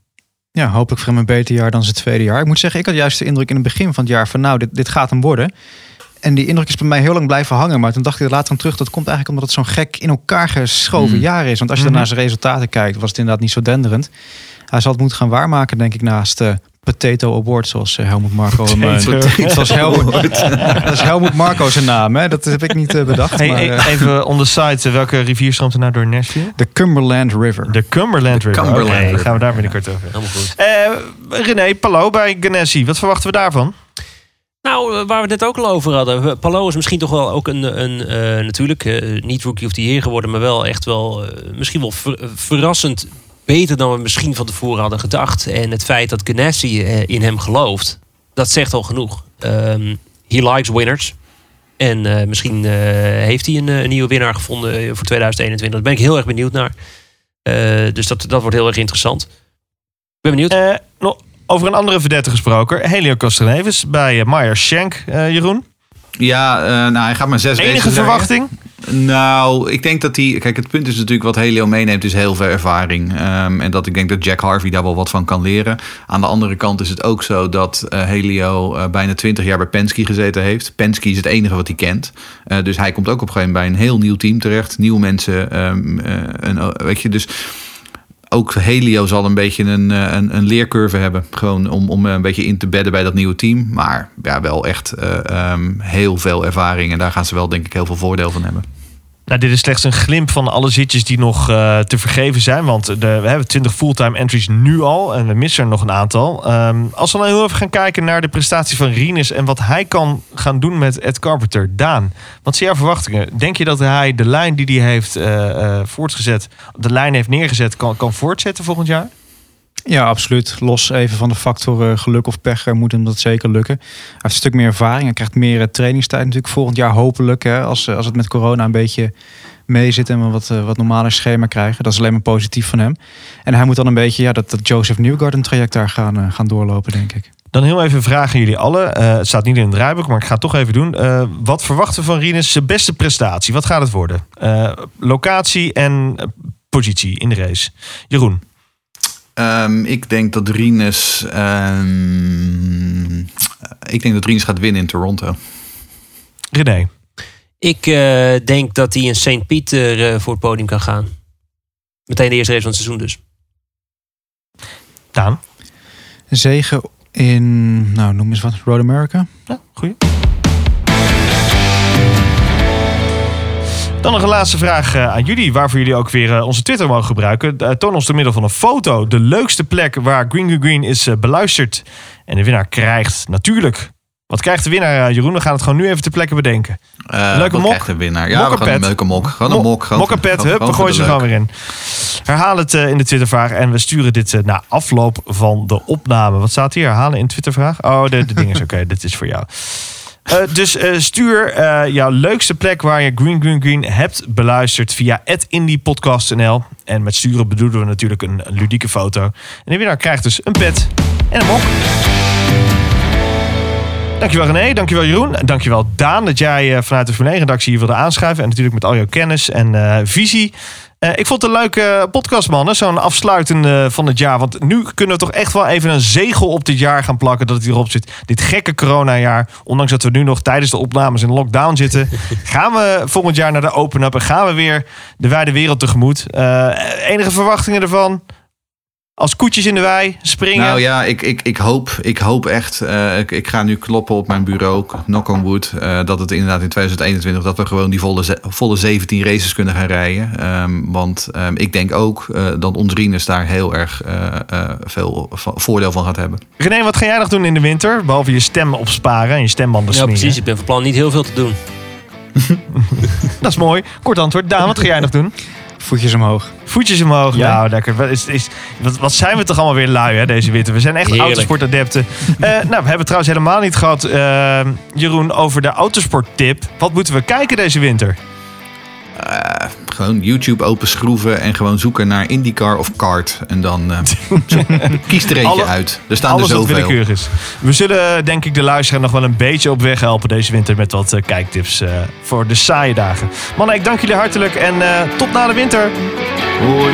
Ja, hopelijk voor hem een beter jaar dan zijn tweede jaar. Ik moet zeggen, ik had juist de indruk in het begin van het jaar van nou, dit, dit gaat hem worden. En die indruk is bij mij heel lang blijven hangen. Maar toen dacht ik er later aan terug, dat komt eigenlijk omdat het zo'n gek in elkaar geschoven Hmm. jaar is. Want als je dan Mhm. naar zijn resultaten kijkt, was het inderdaad niet zo denderend. Hij zal het moeten gaan waarmaken, denk ik, naast de Potato Award, zoals eh, Helmut Marco hem... Potato zoals Helmut, dat is Helmut Marco zijn naam, hè? dat heb ik niet eh, bedacht. Hey, maar, e- eh, even on the side, welke rivier stroomt er nou door Nashville? de Cumberland River. De Cumberland River. Cumberland River. gaan we daar binnenkort over. Helemaal goed. René, Palou bij Ganassi. Wat verwachten we daarvan? Nou, waar we het net ook al over hadden. Palo is misschien toch wel ook een, een eh, natuurlijk, eh, niet rookie of the year geworden, maar wel echt wel, eh, misschien wel ver- verrassend beter dan we misschien van tevoren hadden gedacht. En het feit dat Ganassi eh, in hem gelooft, dat zegt al genoeg. Ehm he likes winners. En eh, misschien eh, heeft hij een, eh, een nieuwe winnaar gevonden voor 2021. Daar ben ik heel erg benieuwd naar. Eh, dus dat, dat wordt heel erg interessant. Ik ben benieuwd. Eh, nog over een andere verdette gesproken. Helio Castroneves bij uh, Meyer Shank, eh, Jeroen. Ja, eh, nou, hij gaat maar zes Enige verwachting? Nou, ik denk dat hij... Kijk, het punt is natuurlijk wat Helio meeneemt is heel veel ervaring. Ehm, en dat ik denk dat Jack Harvey daar wel wat van kan leren. Aan de andere kant is het ook zo dat eh, Helio eh, bijna 20 jaar bij Penske gezeten heeft. Penske is het enige wat hij kent. Eh, dus hij komt ook op een gegeven moment bij een heel nieuw team terecht. Nieuwe mensen. ehm, eh, en, weet je, dus ook Helio zal een beetje een, eh, een, een leercurve hebben. Gewoon om, om een beetje in te bedden bij dat nieuwe team. Maar ja, wel echt eh, ehm, heel veel ervaring. En daar gaan ze wel denk ik heel veel voordeel van hebben. Nou, dit is slechts een glimp van alle zitjes die nog eh, te vergeven zijn. Want de, we hebben 20 fulltime entries nu al. En we missen er nog een aantal. Ehm, als we dan heel even gaan kijken naar de prestatie van Rinus. En wat hij kan gaan doen met Ed Carpenter. Daan, wat zijn jouw verwachtingen? Denk je dat hij de lijn die hij heeft eh, eh, voortgezet. De lijn heeft neergezet. Kan, kan voortzetten volgend jaar? Ja, absoluut. Los even van de factor eh, geluk of pech eh, moet hem dat zeker lukken. Hij heeft een stuk meer ervaring. Hij krijgt meer eh, trainingstijd natuurlijk volgend jaar hopelijk. Hè, als, als het met corona een beetje mee zit en we wat, wat normaler schema krijgen. Dat is alleen maar positief van hem. En hij moet dan een beetje ja, dat, dat Joseph Newgarden traject daar gaan, gaan doorlopen, denk ik. Dan heel even vragen jullie allen. Het staat niet in het draaiboek, maar ik ga het toch even doen. Wat verwachten van Rinus zijn beste prestatie? Wat gaat het worden? Locatie en positie in de race. Jeroen. Ehm, ik denk dat Rinus. ehm, ik denk dat Rinus gaat winnen in Toronto. René. Ik eh, denk dat hij in St. Pieter eh, voor het podium kan gaan. Meteen de eerste race van het seizoen dus. Daan. Zegen in, nou noem eens wat, Road America. Ja, goeie. Dan nog een laatste vraag eh, aan jullie, waarvoor jullie ook weer eh, onze Twitter mogen gebruiken. Eh, toon ons door middel van een foto de leukste plek waar Green Green Green is beluisterd. En de winnaar krijgt natuurlijk. Wat krijgt de winnaar, Jeroen? We gaan het gewoon nu even ter plekke bedenken. Eh, Leuke mok? krijgt de winnaar? Ja, we gaan Mokkenpet. een leuke mok. Gewoon een mok. Hup, we gooien ze gewoon weer in. Herhaal het in de Twittervraag en we sturen dit na afloop van de opname. Wat staat hier? Herhalen in de Twittervraag? Oh, de, de ding is oké, dit is voor jou. Eh, dus eh, stuur eh, jouw leukste plek waar je Green Green Green hebt beluisterd via @indiepodcast.nl. En met sturen bedoelen we natuurlijk een, ludieke foto. En de winnaar krijgt dus een pet en een mok. Dankjewel René, dankjewel Jeroen. En dankjewel Daan dat jij vanuit de Formule 1-redactie hier wilde aanschuiven. En natuurlijk met al jouw kennis en visie. Eh, ik vond het een leuke podcast, mannen. Zo'n afsluitende van het jaar. Want nu kunnen we toch echt wel even een zegel op dit jaar gaan plakken. Dat het hierop zit. Dit gekke coronajaar. Ondanks dat we nu nog tijdens de opnames in lockdown zitten. gaan we volgend jaar naar de open-up. En gaan we weer de wijde wereld tegemoet. Eh, enige verwachtingen ervan? Als koetjes in de wei, springen. Nou ja, ik, ik, ik, hoop, ik hoop echt. eh, ik, ik ga nu kloppen op mijn bureau, knock on wood. eh, dat het inderdaad in 2021 dat we gewoon die volle, volle 17 races kunnen gaan rijden. Ehm, want ehm, ik denk ook eh, dat ons Rinus daar heel erg eh, eh, veel voordeel van gaat hebben. René, wat ga jij nog doen in de winter? Behalve je stem opsparen en je stembanden Ja, smeren. precies. Ik ben van plan niet heel veel te doen. Dat is mooi. Kort antwoord. Daan, wat ga jij nog doen? Voetjes omhoog. Voetjes omhoog. Ja. Nou, lekker. Wat, is, is, wat, wat zijn we toch allemaal weer lui hè, deze winter. We zijn echt Heerlijk. autosportadepten. Eh, nou, we hebben trouwens helemaal niet gehad, eh, Jeroen, over de autosporttip. Wat moeten we kijken deze winter? Eh, gewoon YouTube openschroeven en gewoon zoeken naar IndyCar of kart. En dan zo- kies er eentje Alle- uit. Er staan Alles er wat zoveel. willekeurig is. We zullen, denk ik, de luisteraar nog wel een beetje op weg helpen deze winter met wat eh, kijktips voor de saaie dagen. Mannen, ik dank jullie hartelijk en tot na de winter. Hoi.